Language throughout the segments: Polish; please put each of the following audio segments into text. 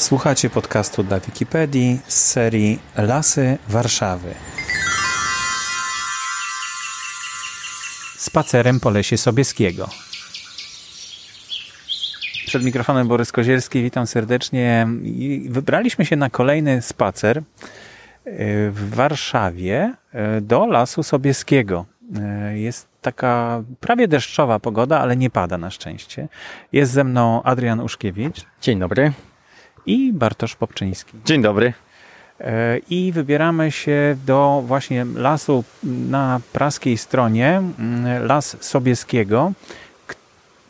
Słuchacie podcastu dla Wikipedii z serii Lasy Warszawy. Spacerem po lesie Sobieskiego. Przed mikrofonem Borys Kozielski, witam serdecznie. Wybraliśmy się na kolejny spacer e, w Warszawie e, do Lasu Sobieskiego. E, jest taka prawie deszczowa pogoda, ale nie pada na szczęście. Jest ze mną Adrian Uszkiewicz. Dzień dobry i Bartosz Popczyński. Dzień dobry. E, I wybieramy się do właśnie lasu na praskiej stronie, mm, Las Sobieskiego.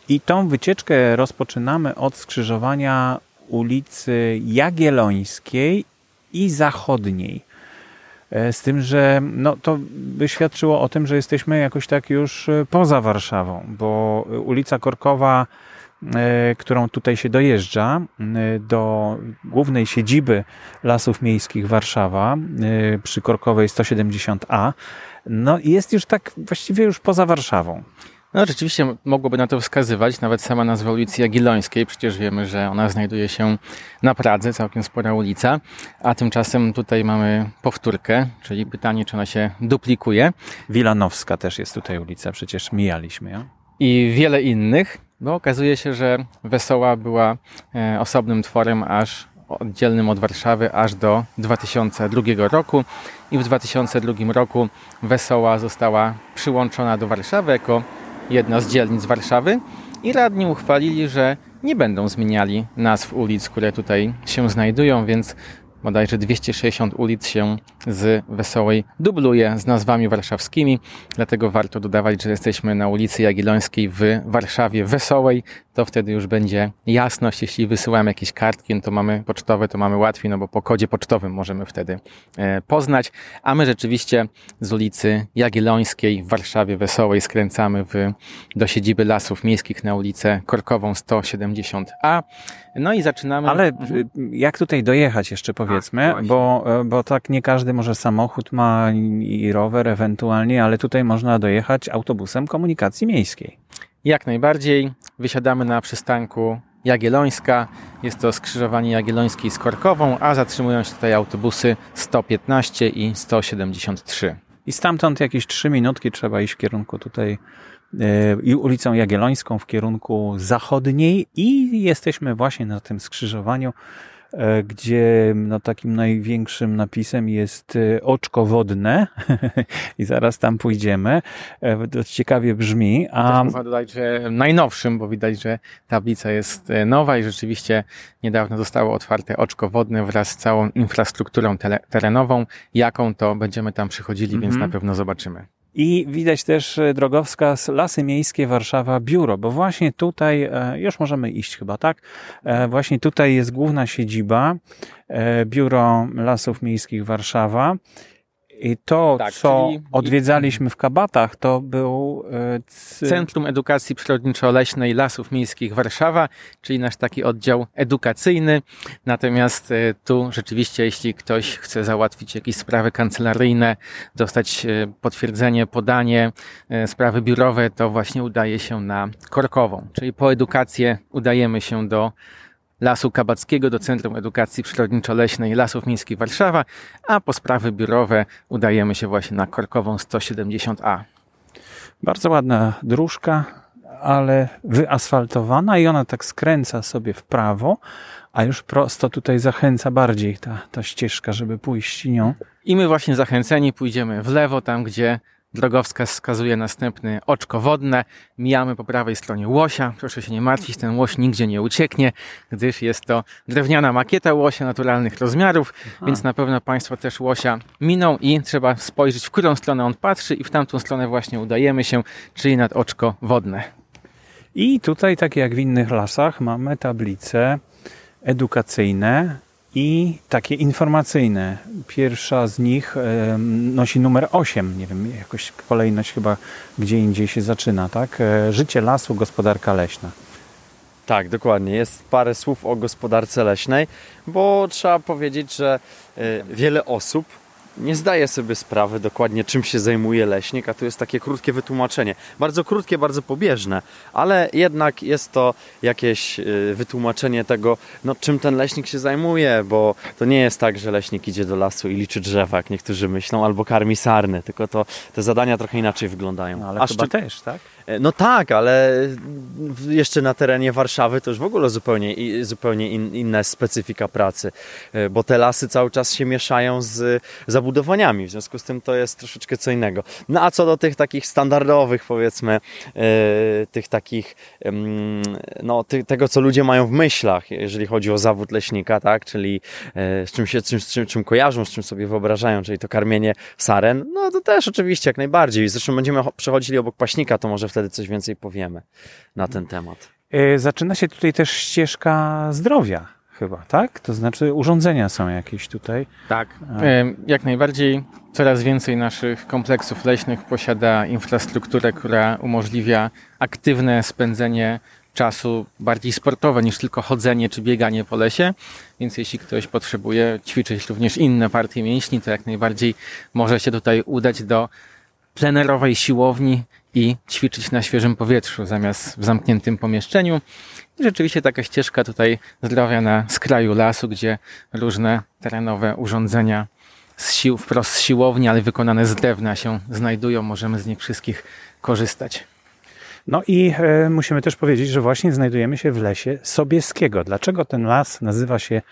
I tą wycieczkę rozpoczynamy od skrzyżowania ulicy Jagiellońskiej i Zachodniej. E, z tym, że no, to by świadczyło o tym, że jesteśmy jakoś tak już e, poza Warszawą, bo ulica Korkowa którą tutaj się dojeżdża e, do głównej siedziby Lasów Miejskich Warszawa e, przy Korkowej 170A. No i jest już tak właściwie już poza Warszawą. No rzeczywiście mogłoby na to wskazywać, nawet sama nazwa ulicy Jagiellońskiej, przecież wiemy, że ona znajduje się na Pradze, całkiem spora ulica, a tymczasem tutaj mamy powtórkę, czyli pytanie, czy ona się duplikuje. Wilanowska też jest tutaj ulica, przecież mijaliśmy ją. I wiele innych. Bo okazuje się, że Wesoła była e, osobnym tworem aż oddzielnym od Warszawy aż do 2002 roku. I w 2002 roku Wesoła została przyłączona do Warszawy jako jedna z dzielnic Warszawy. I radni uchwalili, że nie będą zmieniali nazw ulic, które tutaj się znajdują, więc bodajże 260 ulic się z Wesołej dubluje z nazwami warszawskimi, dlatego warto dodawać, że jesteśmy na ulicy Jagiellońskiej w Warszawie Wesołej, to wtedy już będzie jasność, jeśli wysyłamy jakieś kartki, no to mamy pocztowe, to mamy łatwiej, no bo po kodzie pocztowym możemy wtedy e, poznać, a my rzeczywiście z ulicy Jagiellońskiej w Warszawie Wesołej skręcamy w, do siedziby Lasów Miejskich na ulicę Korkową 170A, no i zaczynamy... Ale y, jak tutaj dojechać jeszcze powiedzmy, A, bo, e, bo tak nie każdy może samochód ma i rower ewentualnie, ale tutaj można dojechać autobusem komunikacji miejskiej. Jak najbardziej. Wysiadamy na przystanku Jagiellońska. Jest to skrzyżowanie Jagiellońskiej z Korkową, a zatrzymują się tutaj autobusy 115 i 173. I stamtąd jakieś 3 minutki trzeba iść w kierunku tutaj ulicą Jagiellońską w kierunku zachodniej i jesteśmy właśnie na tym skrzyżowaniu, e, gdzie no, takim największym napisem jest e, oczko wodne i zaraz tam pójdziemy. E, to ciekawie brzmi. A... Można dodać, że najnowszym, bo widać, że tablica jest nowa i rzeczywiście niedawno zostało otwarte oczko wodne wraz z całą infrastrukturą terenową. Jaką to będziemy tam przychodzili, mm -hmm. więc mhm. na pewno zobaczymy. I widać też e, drogowskaz Lasy Miejskie Warszawa Biuro, bo właśnie tutaj, e, już możemy iść chyba, tak? E, właśnie tutaj jest główna siedziba, Biuro Lasów Miejskich Warszawa. I to, tak, co odwiedzaliśmy w Kabatach, to był... E, Centrum Edukacji Przyrodniczo-Leśnej Lasów Miejskich Warszawa, czyli nasz taki oddział edukacyjny. Natomiast e, tu rzeczywiście, jeśli ktoś chce załatwić jakieś sprawy kancelaryjne, dostać e, potwierdzenie, podanie, sprawy biurowe, to właśnie udaje się na Korkową. Czyli po edukację udajemy się do Lasu Kabackiego do Centrum Edukacji Przyrodniczo-Leśnej Lasów Miejskich Warszawa, a po sprawy biurowe udajemy się właśnie na Korkową 170A. Bardzo ładna dróżka, ale wyasfaltowana i ona tak skręca sobie w prawo, a już prosto tutaj zachęca bardziej ta, ta ścieżka, żeby pójść nią. I my właśnie zachęceni pójdziemy w lewo, tam gdzie Drogowskaz wskazuje następny oczko wodne. Mijamy po prawej stronie łosia. Proszę się nie martwić, ten łoś nigdzie nie ucieknie, gdyż jest to drewniana makieta łosia naturalnych rozmiarów, Aha. więc na pewno Państwo też łosia miną i trzeba spojrzeć, w którą stronę on patrzy i w tamtą stronę właśnie udajemy się, czyli nad oczko wodne. I tutaj, tak jak w innych lasach, mamy tablice edukacyjne, i takie informacyjne. Pierwsza z nich nosi numer 8, nie wiem, jakoś kolejność chyba gdzie indziej się zaczyna, tak? E, życie lasu, gospodarka leśna. Tak, dokładnie. Jest parę słów o gospodarce leśnej, bo trzeba powiedzieć, że e, wiele osób nie zdaje sobie sprawy dokładnie, czym się zajmuje leśnik, a tu jest takie krótkie wytłumaczenie. Bardzo krótkie, bardzo pobieżne, ale jednak jest to jakieś y, wytłumaczenie tego, no, czym ten leśnik się zajmuje, bo to nie jest tak, że leśnik idzie do lasu i liczy drzewa, jak niektórzy myślą, albo karmi sarny, tylko to te zadania trochę inaczej wyglądają. No, ale A chyba szczy- też, tak? E, No tak, ale jeszcze na terenie Warszawy to już w ogóle zupełnie, zupełnie in, inna jest specyfika pracy, e, bo te lasy cały czas się mieszają z zabudowaniami, w związku z tym to jest troszeczkę co innego. No a co do tych takich standardowych, powiedzmy, e, tych takich, no tego co ludzie mają w myślach, jeżeli chodzi o zawód leśnika, tak, czyli z czym się, czym, czym, czym kojarzą, z czym sobie wyobrażają, czyli to karmienie saren, no to też oczywiście jak najbardziej. Zresztą będziemy cho- przechodzili obok paśnika, to może wtedy coś więcej powiemy na ten temat. E, Zaczyna się tutaj też ścieżka zdrowia chyba, tak? To znaczy urządzenia są jakieś tutaj. Tak. Jak najbardziej coraz więcej naszych kompleksów leśnych posiada infrastrukturę, która umożliwia aktywne spędzenie czasu bardziej sportowe niż tylko chodzenie czy bieganie po lesie. Więc jeśli ktoś potrzebuje ćwiczyć również inne partie mięśni, to jak najbardziej może się tutaj udać do plenerowej siłowni i ćwiczyć na świeżym powietrzu zamiast w zamkniętym pomieszczeniu. I rzeczywiście taka ścieżka tutaj zdrowia na skraju lasu, gdzie różne terenowe urządzenia z sił, wprost z siłowni, ale wykonane z drewna się znajdują. Możemy z nich wszystkich korzystać. No i e, musimy też powiedzieć, że właśnie znajdujemy się w lesie Sobieskiego. Dlaczego ten las nazywa się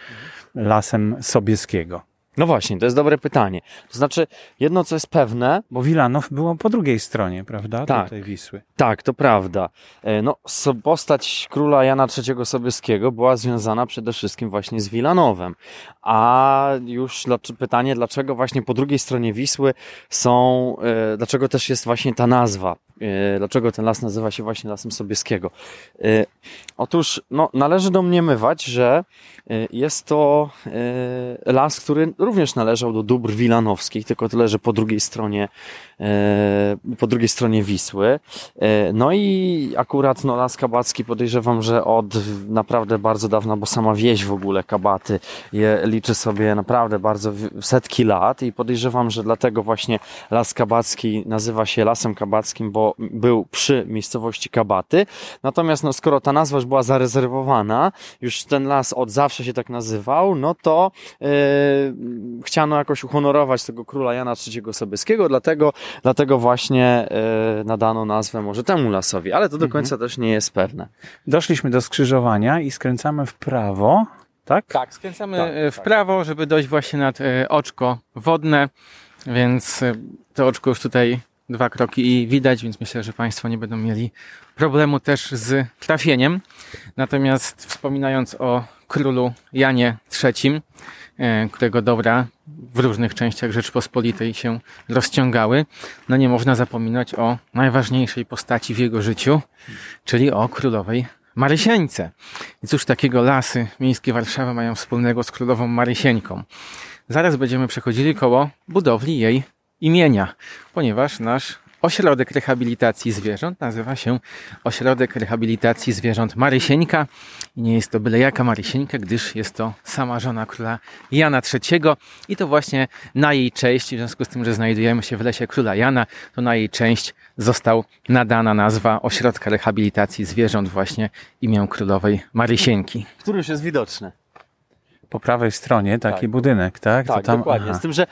Lasem Sobieskiego? No właśnie, to jest dobre pytanie. To znaczy, jedno co jest pewne, Bo Wilanow było po drugiej stronie, prawda? Tak. Tutaj Wisły. Tak, to prawda. E, No, postać króla Jana III Sobieskiego była związana przede wszystkim właśnie z Wilanowem. A już pytanie, dlaczego właśnie po drugiej stronie Wisły są, e, dlaczego też jest właśnie ta nazwa? E, Dlaczego ten las nazywa się właśnie Lasem Sobieskiego? E, Otóż, no, należy domniemywać, że e, jest to las, który również należał do dóbr wilanowskich, tylko tyle, że po drugiej stronie, po drugiej stronie Wisły. No i akurat no, Las Kabacki podejrzewam, że od naprawdę bardzo dawna, bo sama wieś w ogóle Kabaty je liczy sobie naprawdę bardzo setki lat i podejrzewam, że dlatego właśnie Las Kabacki nazywa się Lasem Kabackim, bo był przy miejscowości Kabaty. Natomiast no, skoro ta nazwa już była zarezerwowana, już ten las od zawsze się tak nazywał, no to e, chciano jakoś uhonorować tego króla Jana III Sobieskiego, dlatego, dlatego właśnie e, nadano nazwę może temu lasowi, ale to do końca też nie jest pewne. Doszliśmy do skrzyżowania i skręcamy w prawo, tak? Tak, skręcamy Tak, e, w tak. prawo, żeby dojść właśnie nad e, oczko wodne, więc e, to oczko już tutaj dwa kroki i widać, więc myślę, że Państwo nie będą mieli problemu też z trafieniem. Natomiast wspominając o królu Janie III, e, którego dobra w różnych częściach Rzeczpospolitej się rozciągały, no nie można zapominać o najważniejszej postaci w jego życiu, czyli o królowej Marysieńce. I cóż takiego lasy miejskie Warszawy mają wspólnego z królową Marysieńką? Zaraz będziemy przechodzili koło budowli jej imienia, ponieważ nasz ośrodek rehabilitacji zwierząt nazywa się Ośrodek Rehabilitacji Zwierząt Marysieńka i nie jest to byle jaka Marysieńka, gdyż jest to sama żona króla Jana III i to właśnie na jej cześć, w związku z tym, że znajdujemy się w lesie króla Jana, to na jej cześć został nadana nazwa Ośrodka Rehabilitacji Zwierząt właśnie imię królowej Marysieńki. Który już jest widoczny. Po prawej stronie taki Tak. budynek, tak? Tak, To tam, dokładnie. aha. Z tym, że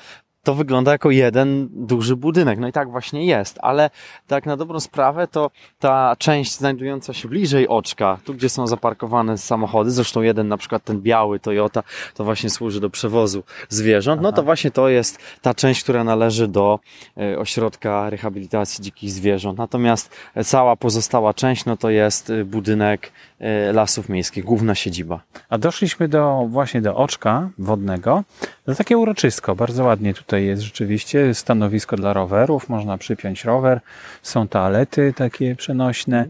to wygląda jako jeden duży budynek. No i tak właśnie jest, ale tak na dobrą sprawę to ta część znajdująca się bliżej oczka, tu gdzie są zaparkowane samochody, zresztą jeden na przykład ten biały Toyota, to właśnie służy do przewozu zwierząt, no to właśnie to jest ta część, która należy do e, ośrodka rehabilitacji dzikich zwierząt. Natomiast cała pozostała część, no to jest e, budynek lasów miejskich, główna siedziba. A doszliśmy do właśnie do oczka wodnego. To takie uroczysko, bardzo ładnie tutaj jest rzeczywiście. Stanowisko dla rowerów, można przypiąć rower. Są toalety takie przenośne.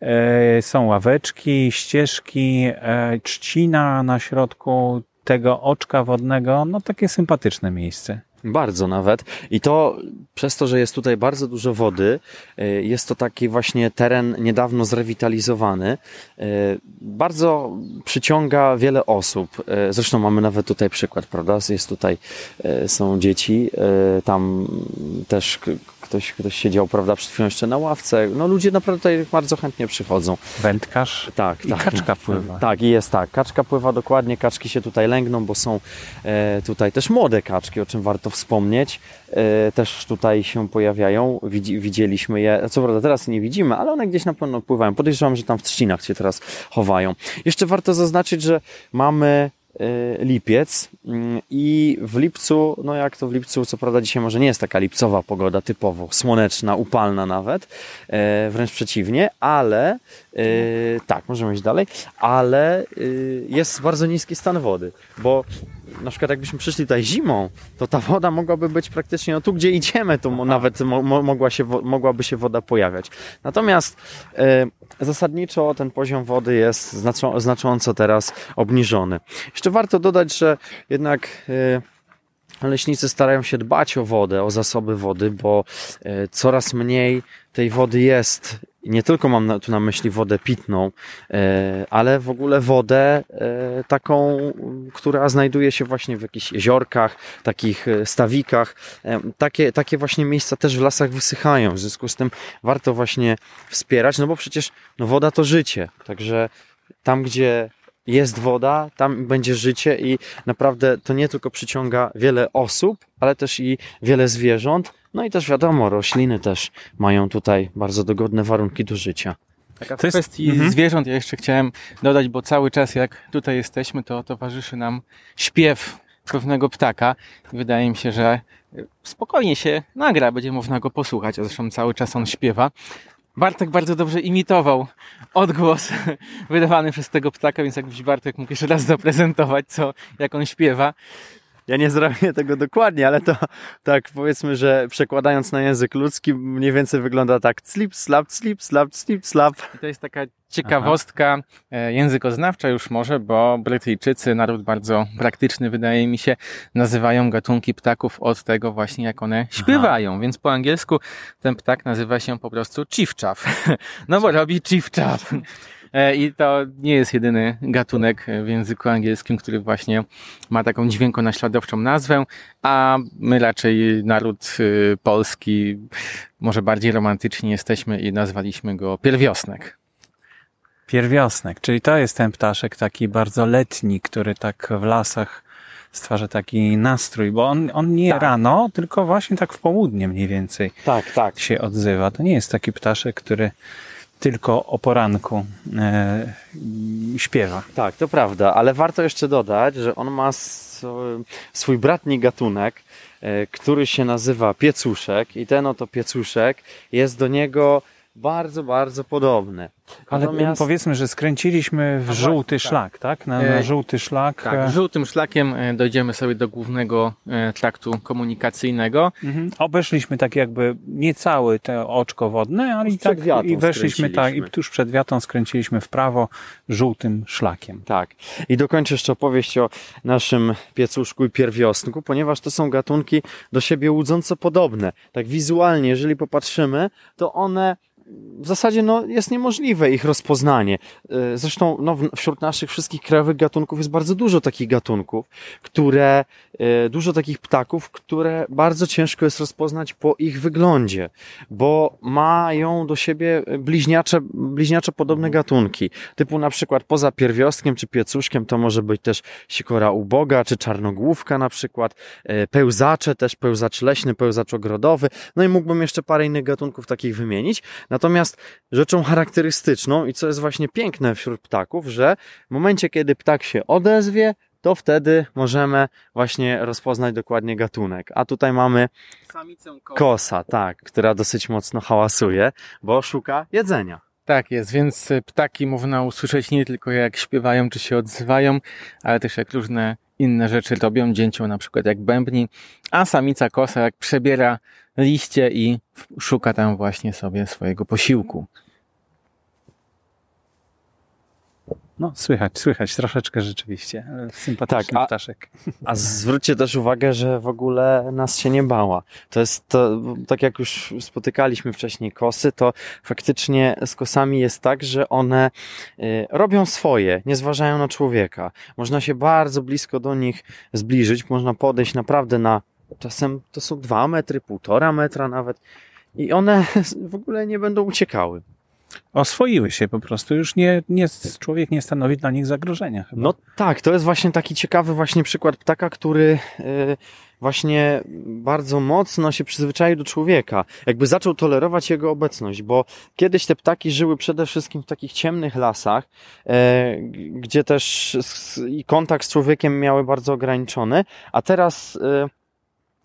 E, są ławeczki, ścieżki, e, trzcina na środku tego oczka wodnego. No takie sympatyczne miejsce. Bardzo nawet. I to przez to, że jest tutaj bardzo dużo wody, y, jest to taki właśnie teren niedawno zrewitalizowany. Y, bardzo przyciąga wiele osób. Y, Zresztą mamy nawet tutaj przykład, prawda? Jest tutaj, są dzieci, tam też ktoś, ktoś siedział, prawda, przed chwilą jeszcze na ławce. No ludzie naprawdę tutaj bardzo chętnie przychodzą. Wędkarz Tak, i tak. kaczka pływa. Tak, i jest tak. Kaczka pływa dokładnie, kaczki się tutaj lęgną, bo są e, tutaj też młode kaczki, o czym warto wspomnieć. E, też tutaj się pojawiają. Widzi, widzieliśmy je, co prawda teraz nie widzimy, ale one gdzieś na pewno pływają. Podejrzewam, że tam w trzcinach się teraz chowają. Jeszcze warto zaznaczyć, że mamy e, lipiec mm, i w lipcu, no jak to w lipcu, co prawda dzisiaj może nie jest taka lipcowa pogoda typowo, słoneczna, upalna nawet, e, wręcz przeciwnie, ale tak, możemy iść dalej, ale jest bardzo niski stan wody, bo na przykład jakbyśmy przyszli tutaj zimą, to ta woda mogłaby być praktycznie, no tu gdzie idziemy, to nawet mo- mo- mogła się, mogłaby się woda pojawiać. Natomiast e, zasadniczo ten poziom wody jest znaczą, znacząco teraz obniżony. Jeszcze warto dodać, że jednak e, leśnicy starają się dbać o wodę, o zasoby wody, bo e, coraz mniej tej wody jest. Nie tylko mam na, tu na myśli wodę pitną, e, ale w ogóle wodę e, taką, która znajduje się właśnie w jakichś jeziorkach, takich e, stawikach. Takie, takie właśnie miejsca też w lasach wysychają. W związku z tym warto właśnie wspierać, no bo przecież no woda to życie. Także tam, gdzie jest woda, tam będzie życie i naprawdę to nie tylko przyciąga wiele osób, ale też i wiele zwierząt. No i też wiadomo, rośliny też mają tutaj bardzo dogodne warunki do życia. Tak, a w To jest- kwestii mhm. zwierząt ja jeszcze chciałem dodać, bo cały czas jak tutaj jesteśmy, to towarzyszy nam śpiew pewnego ptaka. Wydaje mi się, że spokojnie się nagra, będzie można go posłuchać, a zresztą cały czas on śpiewa. Bartek bardzo dobrze imitował odgłos wydawany przez tego ptaka, więc jakbyś Bartek mógł jeszcze raz zaprezentować, co, jak on śpiewa. Ja nie zrobię tego dokładnie, ale to tak powiedzmy, że przekładając na język ludzki mniej więcej wygląda tak slip, slap, slip, slap, slip, slap. I to jest taka ciekawostka e, językoznawcza już może, bo Brytyjczycy, naród bardzo praktyczny wydaje mi się, nazywają gatunki ptaków od tego właśnie jak one śpiewają, więc po angielsku ten ptak nazywa się po prostu chiffchaff. No bo robi chiffchaff. E, I to nie jest jedyny gatunek w języku angielskim, który właśnie ma taką dźwiękonaśladowczą nazwę, a my raczej naród y, polski może bardziej romantyczni jesteśmy i nazwaliśmy go pierwiosnek. Pierwiosnek, czyli to jest ten ptaszek taki bardzo letni, który tak w lasach stwarza taki nastrój, bo on, on nie Tak. rano, tylko właśnie tak w południe mniej więcej Tak, tak. się odzywa. To nie jest taki ptaszek, który tylko o poranku e, śpiewa. Tak, to prawda, ale warto jeszcze dodać, że on ma swój bratni gatunek, e, który się nazywa piecuszek i ten oto piecuszek jest do niego bardzo, bardzo podobny. Ale Natomiast- powiedzmy, że skręciliśmy w właśnie, żółty tak. szlak, tak? Na, na E, żółty szlak. Tak, e, żółtym szlakiem e, dojdziemy sobie do głównego traktu komunikacyjnego. Mhm. Obeszliśmy tak jakby niecałe te oczko wodne, ale i tak i weszliśmy tak i skręciliśmy. tuż przed wiatą skręciliśmy w prawo żółtym szlakiem. Tak. I dokończę jeszcze opowieść o naszym piecuszku i pierwiosnku, ponieważ to są gatunki do siebie łudząco podobne. Tak wizualnie, jeżeli popatrzymy, to one w zasadzie no, jest niemożliwe ich rozpoznanie. E, Zresztą no, wśród naszych wszystkich krajowych gatunków jest bardzo dużo takich gatunków, które, e, dużo takich ptaków, które bardzo ciężko jest rozpoznać po ich wyglądzie, bo mają do siebie bliźniacze, bliźniacze podobne gatunki. Typu na przykład poza pierwiostkiem czy piecuszkiem to może być też sikora uboga czy czarnogłówka na przykład, e, pełzacze też, pełzacz leśny, pełzacz ogrodowy, no i mógłbym jeszcze parę innych gatunków takich wymienić. Natomiast rzeczą charakterystyczną i co jest właśnie piękne wśród ptaków, że w momencie kiedy ptak się odezwie, to wtedy możemy właśnie rozpoznać dokładnie gatunek. A tutaj mamy Samicę kosa, tak, która dosyć mocno hałasuje, bo szuka jedzenia. Tak jest, więc ptaki można usłyszeć nie tylko jak śpiewają czy się odzywają, ale też jak różne inne rzeczy robią, dzięcią na przykład jak bębni, a samica kosa jak przebiera liście i szuka tam właśnie sobie swojego posiłku. No, słychać, słychać troszeczkę rzeczywiście. Sympatyczny tak, a, ptaszek. A zwróćcie też uwagę, że w ogóle nas się nie bała. To jest to, tak jak już spotykaliśmy wcześniej kosy, to faktycznie z kosami jest tak, że one y, robią swoje, nie zważają na człowieka. Można się bardzo blisko do nich zbliżyć, można podejść naprawdę na, czasem to są dwa metry, półtora metra nawet i one w ogóle nie będą uciekały. Oswoiły się po prostu, już nie, nie, człowiek nie stanowi dla nich zagrożenia. Chyba. No tak, to jest właśnie taki ciekawy właśnie przykład ptaka, który yy, właśnie bardzo mocno się przyzwyczaił do człowieka. Jakby zaczął tolerować jego obecność, bo kiedyś te ptaki żyły przede wszystkim w takich ciemnych lasach, yy, gdzie też i kontakt z człowiekiem miały bardzo ograniczony, a teraz yy,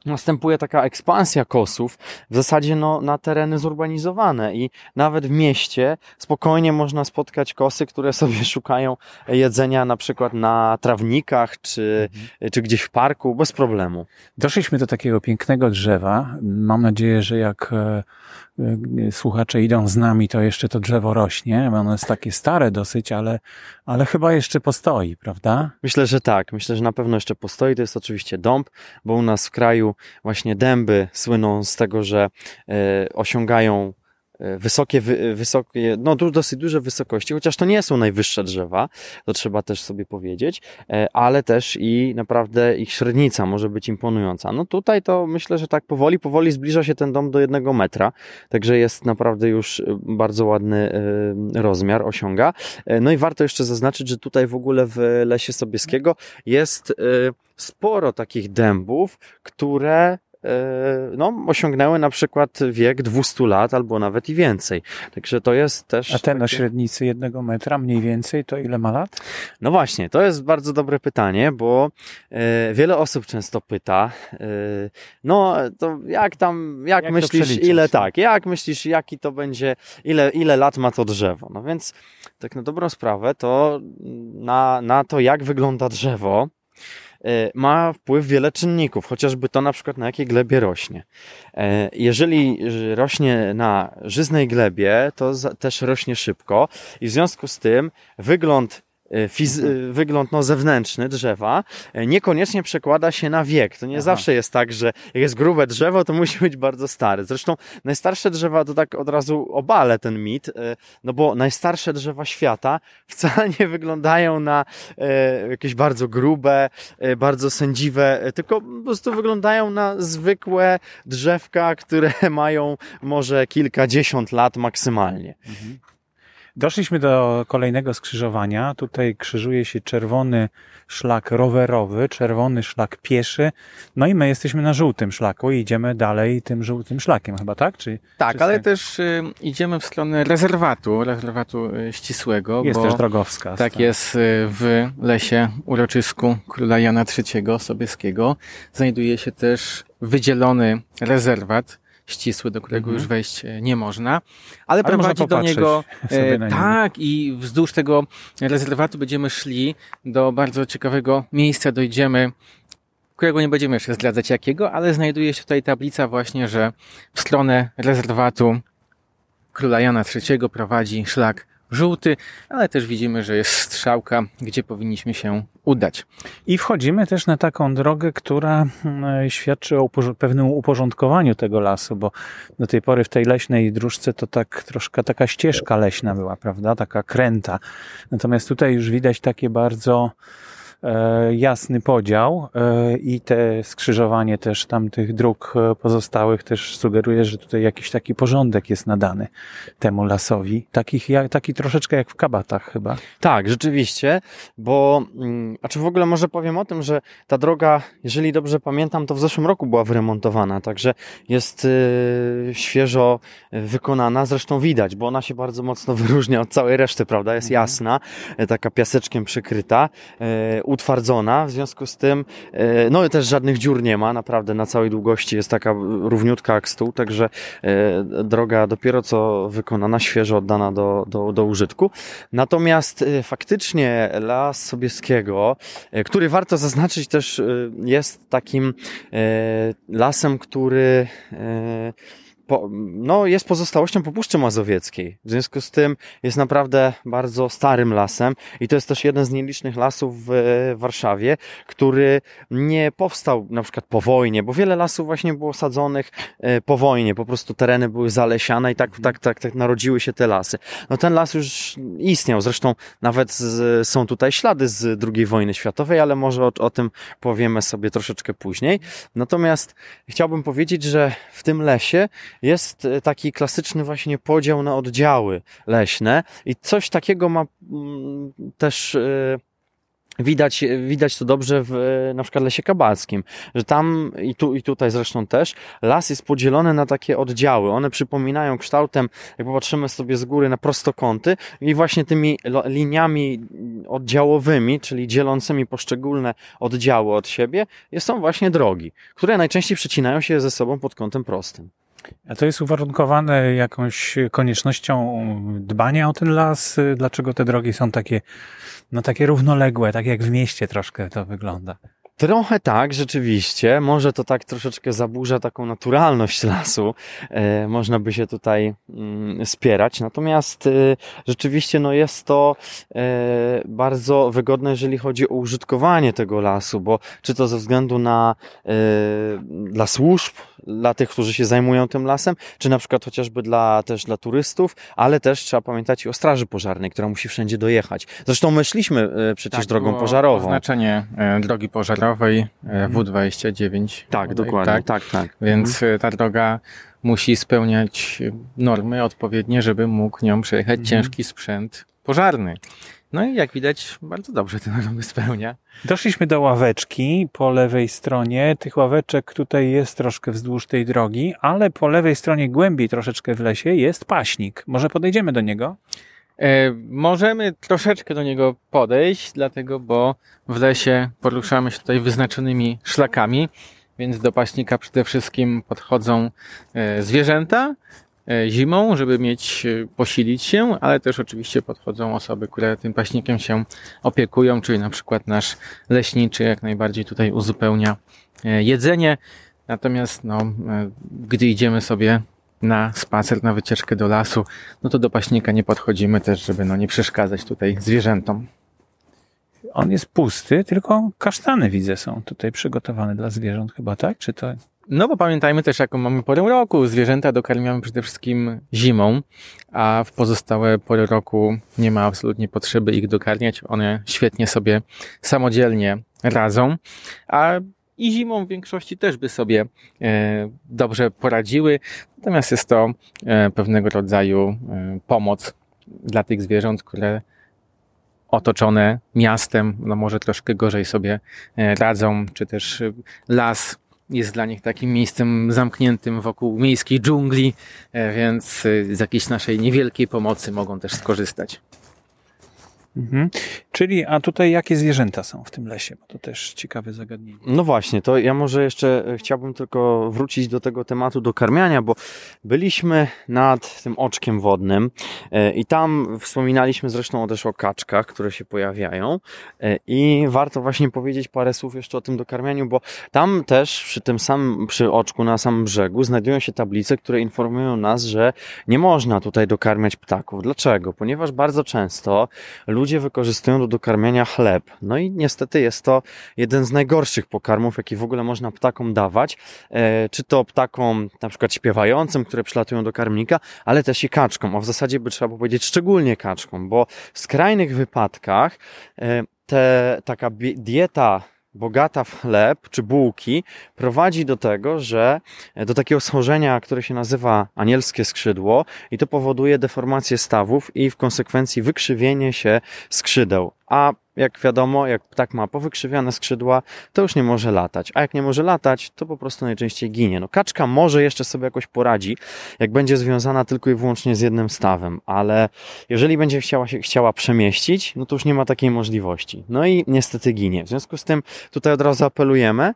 następuje taka ekspansja kosów w zasadzie no, na tereny zurbanizowane i nawet w mieście spokojnie można spotkać kosy, które sobie szukają jedzenia na przykład na trawnikach czy, mhm. czy gdzieś w parku bez problemu. Doszliśmy do takiego pięknego drzewa. Mam nadzieję, że jak e, słuchacze idą z nami, to jeszcze to drzewo rośnie. Ono jest takie stare dosyć, ale, ale chyba jeszcze postoi, prawda? Myślę, że tak. Myślę, że na pewno jeszcze postoi. To jest oczywiście dąb, bo u nas w kraju właśnie dęby słyną z tego, że e, osiągają e, wysokie, wysokie, no dosyć duże wysokości, chociaż to nie są najwyższe drzewa, to trzeba też sobie powiedzieć, e, ale też i naprawdę ich średnica może być imponująca. No tutaj to myślę, że tak powoli, powoli zbliża się ten dom do jednego metra, także jest naprawdę już bardzo ładny rozmiar, osiąga. No i warto jeszcze zaznaczyć, że tutaj w ogóle w Lesie Sobieskiego jest sporo takich dębów, które e, no, osiągnęły na przykład wiek 200 lat albo nawet i więcej. Także to jest też. A ten o średnicy jednego metra mniej więcej to ile ma lat? No właśnie, to jest bardzo dobre pytanie, bo e, wiele osób często pyta, e, no to jak tam, jak, jak myślisz, ile tak, jak myślisz, jaki to będzie, ile, ile lat ma to drzewo? No więc tak na dobrą sprawę, to na, na to, jak wygląda drzewo, E, ma wpływ wiele czynników, chociażby to na przykład na jakiej glebie rośnie. E, jeżeli rośnie na żyznej glebie, to też rośnie szybko i w związku z tym wygląd fiz- e, wygląd no, zewnętrzny drzewa e, niekoniecznie przekłada się na wiek. To nie Aha. zawsze jest tak, że jak jest grube drzewo, to musi być bardzo stare. Zresztą najstarsze drzewa, to tak od razu obalę ten mit, no bo najstarsze drzewa świata wcale nie wyglądają na jakieś bardzo grube, bardzo sędziwe, tylko po prostu wyglądają na zwykłe drzewka, które mają może kilkadziesiąt lat maksymalnie. Mhm. Doszliśmy do kolejnego skrzyżowania. Tutaj krzyżuje się czerwony szlak rowerowy, czerwony szlak pieszy. No i my jesteśmy na żółtym szlaku i idziemy dalej tym żółtym szlakiem chyba, tak? Czy, tak, czy ale też y, idziemy w stronę rezerwatu, rezerwatu y, ścisłego. Jest też drogowska. Tak, tak jest y, w lesie uroczysku króla Jana III Sobieskiego. Znajduje się też wydzielony rezerwat ścisły, do którego mhm. już wejść e, nie można, ale, ale prowadzi do niego, e, tak i wzdłuż tego rezerwatu będziemy szli do bardzo ciekawego miejsca, dojdziemy którego nie będziemy jeszcze zdradzać jakiego, ale znajduje się tutaj tablica właśnie, że w stronę rezerwatu króla Jana III prowadzi szlak żółty, ale też widzimy, że jest strzałka, gdzie powinniśmy się udać. I wchodzimy też na taką drogę, która mm, świadczy o pewnym uporządkowaniu tego lasu, bo do tej pory w tej leśnej dróżce to tak troszkę taka ścieżka leśna była, prawda? Taka kręta. Natomiast tutaj już widać takie bardzo jasny podział e, i te skrzyżowanie też tamtych dróg e, pozostałych też sugeruje, że tutaj jakiś taki porządek jest nadany temu lasowi. Takich, taki troszeczkę jak w kabatach chyba. Tak, rzeczywiście, bo mm, a czy w ogóle może powiem o tym, że ta droga, jeżeli dobrze pamiętam, to w zeszłym roku była wyremontowana, także jest y, świeżo wykonana, zresztą widać, bo ona się bardzo mocno wyróżnia od całej reszty, prawda? Jest mhm. jasna, taka piaseczkiem przykryta utwardzona, w związku z tym, e, no też żadnych dziur nie ma, naprawdę na całej długości jest taka równiutka jak stół, także e, droga dopiero co wykonana, świeżo oddana do, do, do użytku. Natomiast e, faktycznie Las Sobieskiego, który warto zaznaczyć też jest takim lasem, który po, no, jest pozostałością po Puszczy Mazowieckiej. W związku z tym jest naprawdę bardzo starym lasem i to jest też jeden z nielicznych lasów w Warszawie, który nie powstał na przykład po wojnie, bo wiele lasów właśnie było sadzonych e, po wojnie, po prostu tereny były zalesiane i tak, tak, tak, tak narodziły się te lasy. No ten las już istniał, zresztą nawet z, są tutaj ślady z II wojny światowej, ale może o, o tym powiemy sobie troszeczkę później. Natomiast chciałbym powiedzieć, że w tym lesie jest e, taki klasyczny właśnie podział na oddziały leśne i coś takiego ma mm, też e, Widać, widać to dobrze w na przykład lesie kabalskim, że tam i tu i tutaj zresztą też las jest podzielony na takie oddziały. One przypominają kształtem, jak popatrzymy sobie z góry na prostokąty i właśnie tymi liniami oddziałowymi, czyli dzielącymi poszczególne oddziały od siebie, są właśnie drogi, które najczęściej przecinają się ze sobą pod kątem prostym. A to jest uwarunkowane jakąś koniecznością dbania o ten las? Dlaczego te drogi są takie, no takie równoległe, tak jak w mieście troszkę to wygląda? Trochę tak, rzeczywiście. Może to tak troszeczkę zaburza taką naturalność lasu. E, można by się tutaj mm, spierać. Natomiast e, rzeczywiście no jest to e, bardzo wygodne, jeżeli chodzi o użytkowanie tego lasu, bo czy to ze względu na dla służb, dla tych, którzy się zajmują tym lasem, czy na przykład chociażby dla, też dla turystów, ale też trzeba pamiętać o straży pożarnej, która musi wszędzie dojechać. Zresztą my szliśmy e, przecież tak, drogą pożarową. Oznaczenie e, drogi pożarowej e, W29. Tak, dokładnie, tak, tak. tak. Więc mhm. ta droga musi spełniać normy odpowiednie, żeby mógł nią przejechać mhm. ciężki sprzęt pożarny. No i jak widać, bardzo dobrze ten normy spełnia. Doszliśmy do ławeczki po lewej stronie. Tych ławeczek tutaj jest troszkę wzdłuż tej drogi, ale po lewej stronie głębiej troszeczkę w lesie jest paśnik. Może podejdziemy do niego? E, możemy troszeczkę do niego podejść, dlatego, bo w lesie poruszamy się tutaj wyznaczonymi szlakami, więc do paśnika przede wszystkim podchodzą e, zwierzęta, E, zimą, żeby mieć, posilić się, ale też oczywiście podchodzą osoby, które tym paśnikiem się opiekują, czyli na przykład nasz leśniczy jak najbardziej tutaj uzupełnia jedzenie. Natomiast no, gdy idziemy sobie na spacer, na wycieczkę do lasu, no to do paśnika nie podchodzimy też, żeby no nie przeszkadzać tutaj zwierzętom. On jest pusty, tylko kasztany widzę są tutaj przygotowane dla zwierząt chyba, tak? Czy to no bo pamiętajmy też, jaką mamy porę roku. Zwierzęta dokarmiamy przede wszystkim zimą, a w pozostałe pory roku nie ma absolutnie potrzeby ich dokarmiać. One świetnie sobie samodzielnie radzą, a i zimą w większości też by sobie e, dobrze poradziły. Natomiast jest to e, pewnego rodzaju e, pomoc dla tych zwierząt, które otoczone miastem, no może troszkę gorzej sobie radzą, czy też las jest dla nich takim miejscem zamkniętym wokół miejskiej dżungli, więc z jakiejś naszej niewielkiej pomocy mogą też skorzystać. Mhm. Czyli, a tutaj jakie zwierzęta są w tym lesie? Bo to też ciekawe zagadnienie. No właśnie, to ja może jeszcze e, chciałbym tylko wrócić do tego tematu dokarmiania, bo byliśmy nad tym oczkiem wodnym e, i tam wspominaliśmy zresztą też o kaczkach, które się pojawiają e, i warto właśnie powiedzieć parę słów jeszcze o tym dokarmianiu, bo tam też przy tym samym, przy oczku na samym brzegu znajdują się tablice, które informują nas, że nie można tutaj dokarmiać ptaków. Dlaczego? Ponieważ bardzo często ludzie wykorzystują do dokarmiania chleb. No i niestety jest to jeden z najgorszych pokarmów, jaki w ogóle można ptakom dawać. E, czy to ptakom na przykład śpiewającym, które przylatują do karmnika, ale też i kaczkom. A w zasadzie by trzeba powiedzieć szczególnie kaczkom, bo w skrajnych wypadkach e, te, taka dieta bogata w chleb czy bułki prowadzi do tego, że e, do takiego schorzenia, które się nazywa anielskie skrzydło i to powoduje deformację stawów i w konsekwencji wykrzywienie się skrzydeł. A jak wiadomo, jak ptak ma powykrzywiane skrzydła, to już nie może latać. A jak nie może latać, to po prostu najczęściej ginie. No kaczka może jeszcze sobie jakoś poradzi, jak będzie związana tylko i wyłącznie z jednym stawem, ale jeżeli będzie chciała się chciała przemieścić, no to już nie ma takiej możliwości. No i niestety ginie. W związku z tym tutaj od razu apelujemy,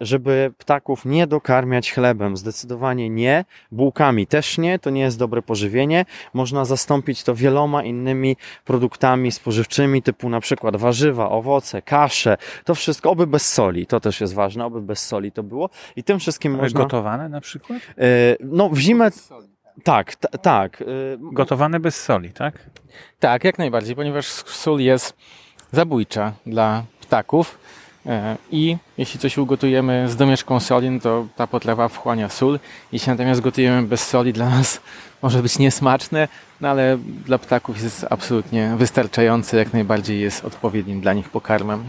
żeby ptaków nie dokarmiać chlebem. Zdecydowanie nie. Bułkami też nie. To nie jest dobre pożywienie. Można zastąpić to wieloma innymi produktami spożywczymi, typu na przykład warzywa, owoce, kasze. To wszystko, oby bez soli. To też jest ważne, oby bez soli to było. I tym wszystkim Ale można... Gotowane na przykład? E, No, w zimę... Tak, t- tak. e, Gotowane bez soli, tak? Tak, jak najbardziej, ponieważ sól jest zabójcza dla ptaków e, i jeśli coś ugotujemy z domieszką soli, no to ta potrawa wchłania sól. Jeśli natomiast gotujemy bez soli, dla nas może być niesmaczne, no ale dla ptaków jest absolutnie wystarczające, jak najbardziej jest odpowiednim dla nich pokarmem.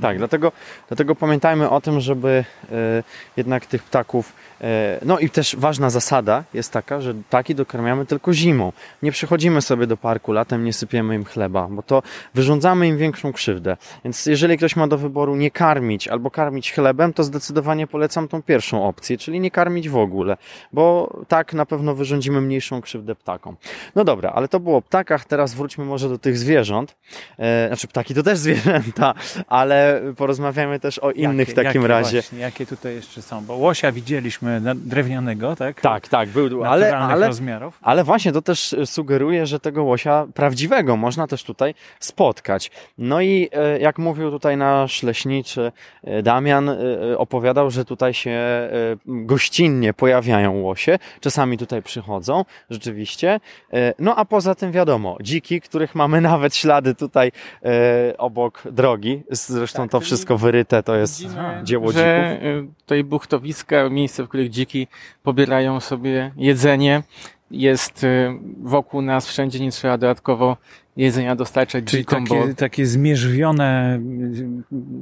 Tak, dlatego, dlatego pamiętajmy o tym, żeby e, jednak tych ptaków. E, no i też ważna zasada jest taka, że ptaki dokarmiamy tylko zimą. Nie przychodzimy sobie do parku latem, nie sypiemy im chleba, bo to wyrządzamy im większą krzywdę. Więc jeżeli ktoś ma do wyboru nie karmić albo karmić chlebem, to zdecydowanie polecam tą pierwszą opcję, czyli nie karmić w ogóle, bo tak na pewno wyrządzimy mniejszą krzywdę ptakom. No dobra, ale to było o ptakach, teraz wróćmy może do tych zwierząt. E, znaczy ptaki to też zwierzęta, ale porozmawiamy też o innych w takim jakie razie. Właśnie, jakie tutaj jeszcze są? Bo łosia widzieliśmy drewnianego, tak? Tak, tak, był, ale, ale, rozmiarów. ale właśnie to też sugeruje, że tego łosia prawdziwego można też tutaj spotkać. No i e, jak mówił tutaj nasz leśniczy e, Damian, e, e, opowiadał, że tutaj się e, gościnnie pojawiają łosie, czasami tutaj przychodzą, rzeczywiście. E, No a poza tym wiadomo, dziki, których mamy nawet ślady tutaj e, obok drogi, zresztą Tak, to wszystko wyryte, to jest dzieło dzików. że y, tutaj buchtowiska, miejsce, w których dziki pobierają sobie jedzenie, jest y, wokół nas wszędzie, nie trzeba dodatkowo jedzenia dostarczać Czyli dzikom, bo takie, takie zmierzwione,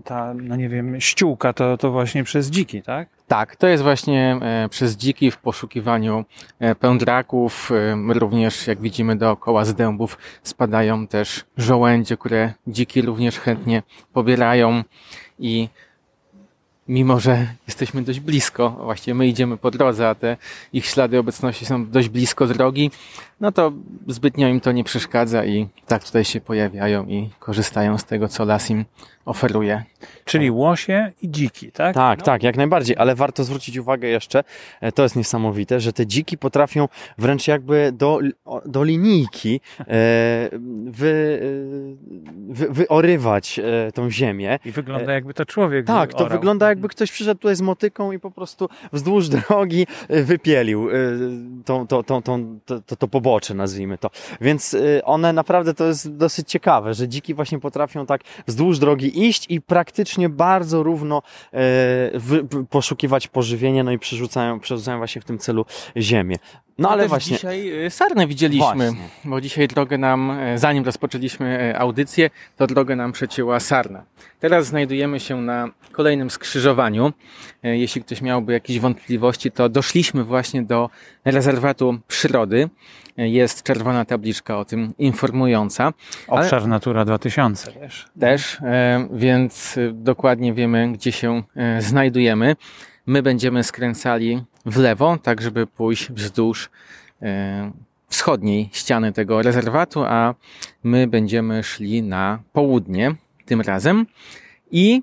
ta, no nie wiem, ściółka to, to właśnie przez dziki, tak? Tak, to jest właśnie e, przez dziki w poszukiwaniu e, pędraków. E, również, jak widzimy dookoła z dębów, spadają też żołędzie, które dziki również chętnie pobierają i mimo, że jesteśmy dość blisko, właściwie my idziemy po drodze, a te ich ślady obecności są dość blisko drogi, no to zbytnio im to nie przeszkadza i tak tutaj się pojawiają i korzystają z tego, co las im oferuje. Czyli łosie i dziki, tak? Tak, tak, jak najbardziej, ale warto zwrócić uwagę jeszcze, e, to jest niesamowite, że te dziki potrafią wręcz jakby do, do linijki e, wy, e, wy, wyorywać tą ziemię. I wygląda jakby to człowiek Tak, to orał. wygląda jakby ktoś przyszedł tutaj z motyką i po prostu wzdłuż drogi wypielił tą, tą, tą, tą, to, to, to pobocze, nazwijmy to. Więc e, one naprawdę to jest dosyć ciekawe, że dziki właśnie potrafią tak wzdłuż drogi iść i praktycznie bardzo równo wy- poszukiwać pożywienia, no i przerzucają, przerzucają właśnie w tym celu ziemię. No ale też właśnie. dzisiaj e, sarnę widzieliśmy, Właśnie. bo dzisiaj drogę nam, e, zanim rozpoczęliśmy e, audycję, to drogę nam przecięła sarna. Teraz znajdujemy się na kolejnym skrzyżowaniu. E, Jeśli ktoś miałby jakieś wątpliwości, to doszliśmy właśnie do rezerwatu przyrody. Jest czerwona tabliczka o tym informująca. Obszar Natura 2000 też. też, więc dokładnie wiemy, gdzie się znajdujemy. My będziemy skręcali w lewo, tak żeby pójść wzdłuż e, wschodniej ściany tego rezerwatu, a my będziemy szli na południe tym razem. I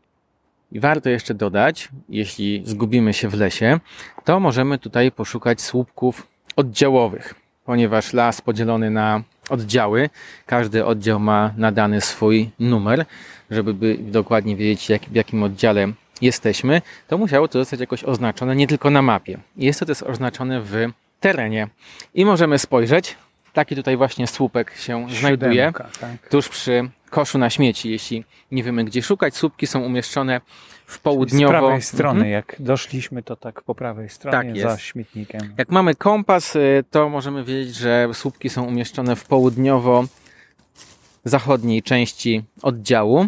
warto jeszcze dodać, jeśli zgubimy się w lesie, to możemy tutaj poszukać słupków oddziałowych, ponieważ las podzielony na oddziały, każdy oddział ma nadany swój numer, żeby by dokładnie wiedzieć, jak, w jakim oddziale jesteśmy, to musiało to zostać jakoś oznaczone nie tylko na mapie. Jest to też oznaczone w terenie. I możemy spojrzeć, taki tutaj właśnie słupek się znajduje tak. tuż przy koszu na śmieci, jeśli nie wiemy gdzie szukać. Słupki są umieszczone w Z południowo... prawej strony, Mhm. jak doszliśmy, to tak po prawej stronie, Tak za jest. śmietnikiem. Jak mamy kompas, y, to możemy wiedzieć, że słupki są umieszczone w południowo-zachodniej części oddziału.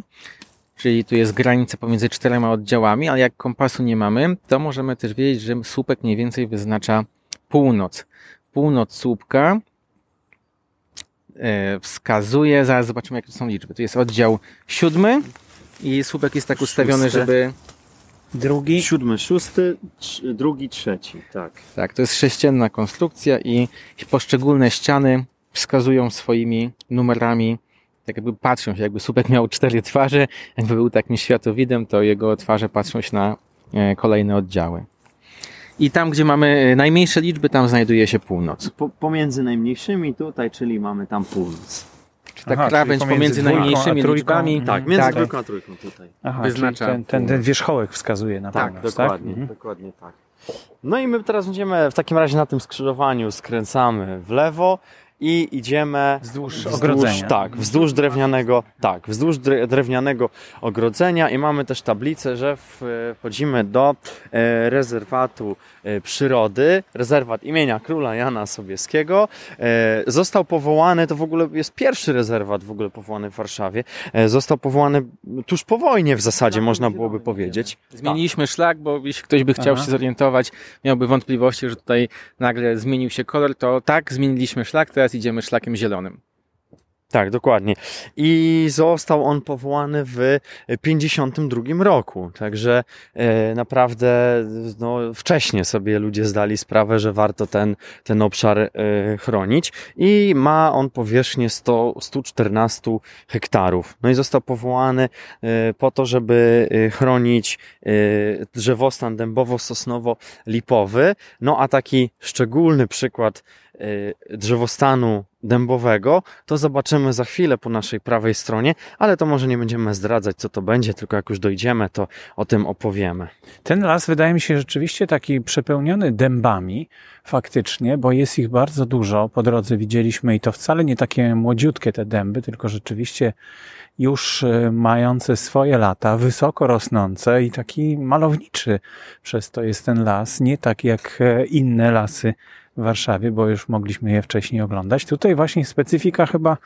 Czyli tu jest granica pomiędzy czterema oddziałami, ale jak kompasu nie mamy, to możemy też wiedzieć, że słupek mniej więcej wyznacza północ. Północ słupka e, wskazuje, zaraz zobaczymy jakie to są liczby. Tu jest oddział siódmy i słupek jest tak ustawiony, żeby Drugi, Siódmy, szósty, drugi, trzeci, tak. Tak, to jest sześcienna konstrukcja i poszczególne ściany wskazują swoimi numerami, tak jakby patrzą się, jakby słupek miał cztery twarze, jakby był takim światowidem, to jego twarze patrzą się na e, kolejne oddziały. I tam, gdzie mamy najmniejsze liczby, tam znajduje się północ. Po, pomiędzy najmniejszymi tutaj, czyli mamy tam północ. Czy ta Aha, krawędź pomiędzy, pomiędzy najmniejszymi liczbami. Mhm. Tak, między tak. dwójką a trójką tutaj. Aha, wyznacza. Ten, ten, ten, wierzchołek wskazuje na tak, północ, dokładnie, tak? dokładnie tak. No i my teraz będziemy w takim razie na tym skrzyżowaniu skręcamy w lewo i idziemy wzdłuż, wzdłuż ogrodzenia. Tak, wzdłuż drewnianego, tak, wzdłuż drewnianego ogrodzenia i mamy też tablicę, że wchodzimy do e, rezerwatu przyrody, rezerwat imienia króla Jana Sobieskiego. E, został powołany, to w ogóle jest pierwszy rezerwat w ogóle powołany w Warszawie. Został powołany tuż po wojnie w zasadzie, tak, można byłoby powiedzieć. Zmieniliśmy szlak, bo jeśli ktoś by chciał Aha. się zorientować, miałby wątpliwości, że tutaj nagle zmienił się kolor, to tak, zmieniliśmy szlak, teraz idziemy szlakiem zielonym. Tak, dokładnie. I został on powołany w 52 roku. Także e, naprawdę no, sobie ludzie zdali sprawę, że warto ten, ten obszar e, chronić. I ma on powierzchnię 100, 114 hektarów. No i został powołany e, po to, żeby chronić drzewostan dębowo-sosnowo-lipowy. No a taki szczególny przykład drzewostanu dębowego, to zobaczymy za chwilę po naszej prawej stronie, ale to może nie będziemy zdradzać, co to będzie, tylko jak już dojdziemy, to o tym opowiemy. Ten las wydaje mi się rzeczywiście taki przepełniony dębami, faktycznie, bo jest ich bardzo dużo. Po drodze widzieliśmy i to wcale nie takie młodziutkie te dęby, tylko rzeczywiście już e, mające swoje lata, wysoko rosnące i taki malowniczy przez to jest ten las, nie tak jak e, inne lasy w Warszawie, bo już mogliśmy je wcześniej oglądać. Tutaj właśnie specyfika chyba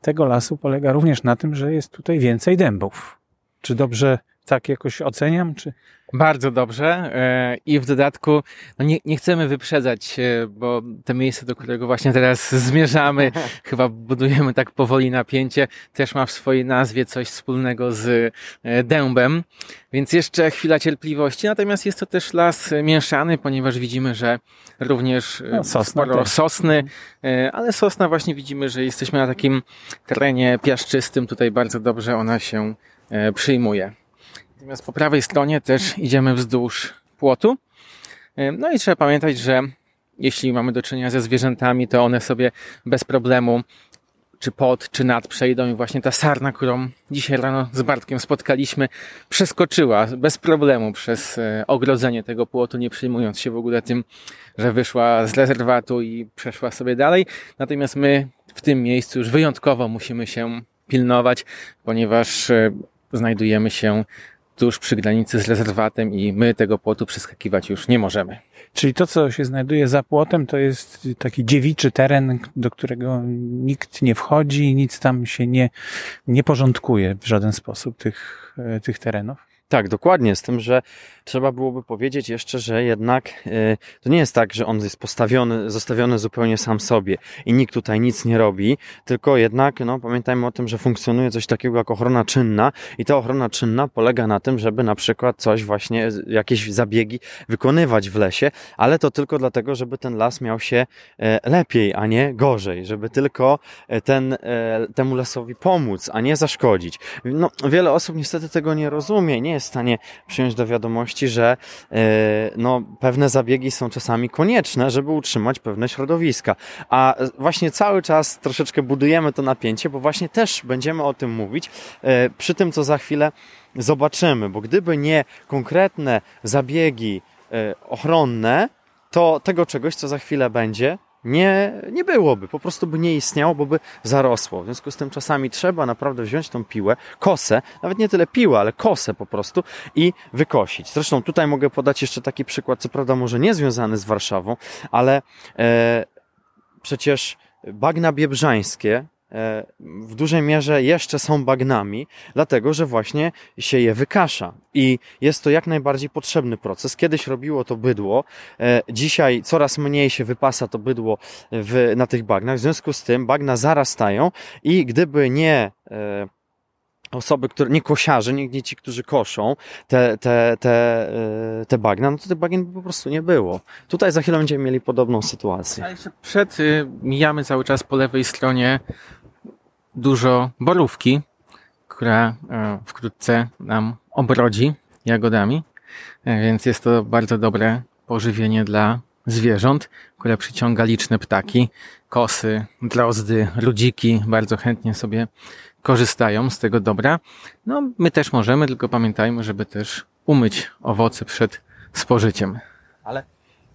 tego lasu polega również na tym, że jest tutaj więcej dębów. Czy dobrze tak jakoś oceniam, czy... Bardzo dobrze e, i w dodatku no nie, nie chcemy wyprzedzać, bo te miejsce, do którego właśnie teraz zmierzamy, chyba budujemy tak powoli napięcie, też ma w swojej nazwie coś wspólnego z e, dębem, więc jeszcze chwila cierpliwości. Natomiast jest to też las mieszany, ponieważ widzimy, że również e, no, sosna sosny, ale sosna właśnie widzimy, że jesteśmy na takim terenie piaszczystym, tutaj bardzo dobrze ona się przyjmuje. Natomiast po prawej stronie też idziemy wzdłuż płotu. No i trzeba pamiętać, że jeśli mamy do czynienia ze zwierzętami, to one sobie bez problemu czy pod, czy nad przejdą i właśnie ta sarna, którą dzisiaj rano z Bartkiem spotkaliśmy, przeskoczyła bez problemu przez e, ogrodzenie tego płotu, nie przejmując się w ogóle tym, że wyszła z rezerwatu i przeszła sobie dalej. Natomiast my w tym miejscu już wyjątkowo musimy się pilnować, ponieważ e, znajdujemy się tuż przy granicy z rezerwatem i my tego płotu przeskakiwać już nie możemy. Czyli to, co się znajduje za płotem, to jest taki dziewiczy teren, do którego nikt nie wchodzi, nic tam się nie, nie porządkuje w żaden sposób tych, e, tych terenów? Tak, dokładnie, z tym, że trzeba byłoby powiedzieć jeszcze, że jednak e, to nie jest tak, że on jest postawiony, zostawiony zupełnie sam sobie i nikt tutaj nic nie robi, tylko jednak no, pamiętajmy o tym, że funkcjonuje coś takiego jak ochrona czynna i ta ochrona czynna polega na tym, żeby na przykład coś właśnie, jakieś zabiegi wykonywać w lesie, ale to tylko dlatego, żeby ten las miał się e, lepiej, a nie gorzej, żeby tylko e, ten, temu lasowi pomóc, a nie zaszkodzić. No, wiele osób niestety tego nie rozumie, nie jest w stanie przyjąć do wiadomości, że e, no, pewne zabiegi są czasami konieczne, żeby utrzymać pewne środowiska. A właśnie cały czas troszeczkę budujemy to napięcie, bo właśnie też będziemy o tym mówić e, przy tym, co za chwilę zobaczymy, bo gdyby nie konkretne zabiegi e, ochronne, to tego czegoś, co za chwilę będzie, nie, nie byłoby, po prostu by nie istniało, bo by zarosło. W związku z tym czasami trzeba naprawdę wziąć tą piłę, kosę, nawet nie tyle piłę, ale kosę po prostu i wykosić. Zresztą tutaj mogę podać jeszcze taki przykład, co prawda może nie związany z Warszawą, ale e, przecież bagna biebrzańskie w dużej mierze jeszcze są bagnami, dlatego że właśnie się je wykasza. I jest to jak najbardziej potrzebny proces. Kiedyś robiło to bydło, e, dzisiaj coraz mniej się wypasa to bydło w, na tych bagnach, w związku z tym bagna zarastają i gdyby nie e, osoby, które, nie kosiarze, nie, nie ci, którzy koszą te, te, te, te bagna, no to tych bagien po prostu nie było. Tutaj za chwilę będziemy mieli podobną sytuację. A jeszcze przed y, mijamy cały czas po lewej stronie dużo borówki, która e, wkrótce nam obrodzi jagodami. e, więc jest to bardzo dobre pożywienie dla zwierząt, które przyciąga liczne ptaki, kosy, drozdy, ludziki bardzo chętnie sobie korzystają z tego dobra. No, my też możemy, tylko pamiętajmy, żeby też umyć owoce przed spożyciem. Ale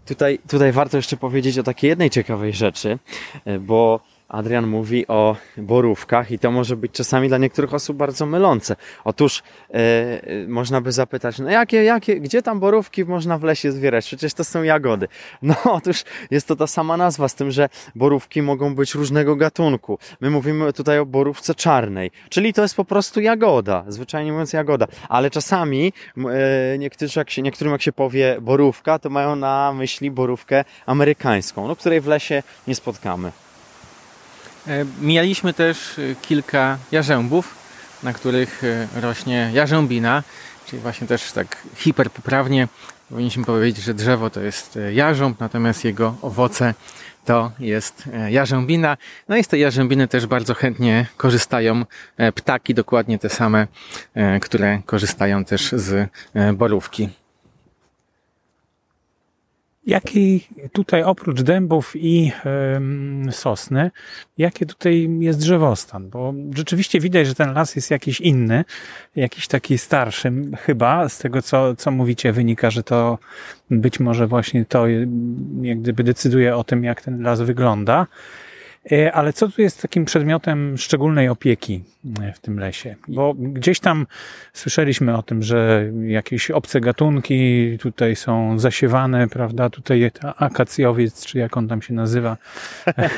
tutaj, tutaj warto jeszcze powiedzieć o takiej jednej ciekawej rzeczy, e, bo Adrian mówi o borówkach i to może być czasami dla niektórych osób bardzo mylące. Otóż e, można by zapytać, no jakie, jakie, gdzie tam borówki można w lesie zbierać? Przecież to są jagody. No otóż jest to ta sama nazwa, z tym, że borówki mogą być różnego gatunku. My mówimy tutaj o borówce czarnej, czyli to jest po prostu jagoda, zwyczajnie mówiąc jagoda. Ale czasami e, niektórzy, jak się, niektórym jak się powie borówka, to mają na myśli borówkę amerykańską, no, której w lesie nie spotkamy. E, mijaliśmy też e, kilka jarzębów, na których e, rośnie jarzębina, czyli właśnie też tak hiperpoprawnie powinniśmy powiedzieć, że drzewo to jest jarząb, natomiast jego owoce to jest jarzębina. No i z tej jarzębiny też bardzo chętnie korzystają ptaki, dokładnie te same, które korzystają też z borówki. Jaki tutaj oprócz dębów i y, sosny, jakie tutaj jest drzewostan? Bo rzeczywiście widać, że ten las jest jakiś inny, jakiś taki starszy chyba. Z tego, co, co mówicie, wynika, że to być może właśnie to jak gdyby decyduje o tym, jak ten las wygląda. E, ale co tu jest takim przedmiotem szczególnej opieki e, w tym lesie? Bo gdzieś tam słyszeliśmy o tym, że jakieś obce gatunki tutaj są zasiewane, prawda? Tutaj akacjowiec, czy jak on tam się nazywa?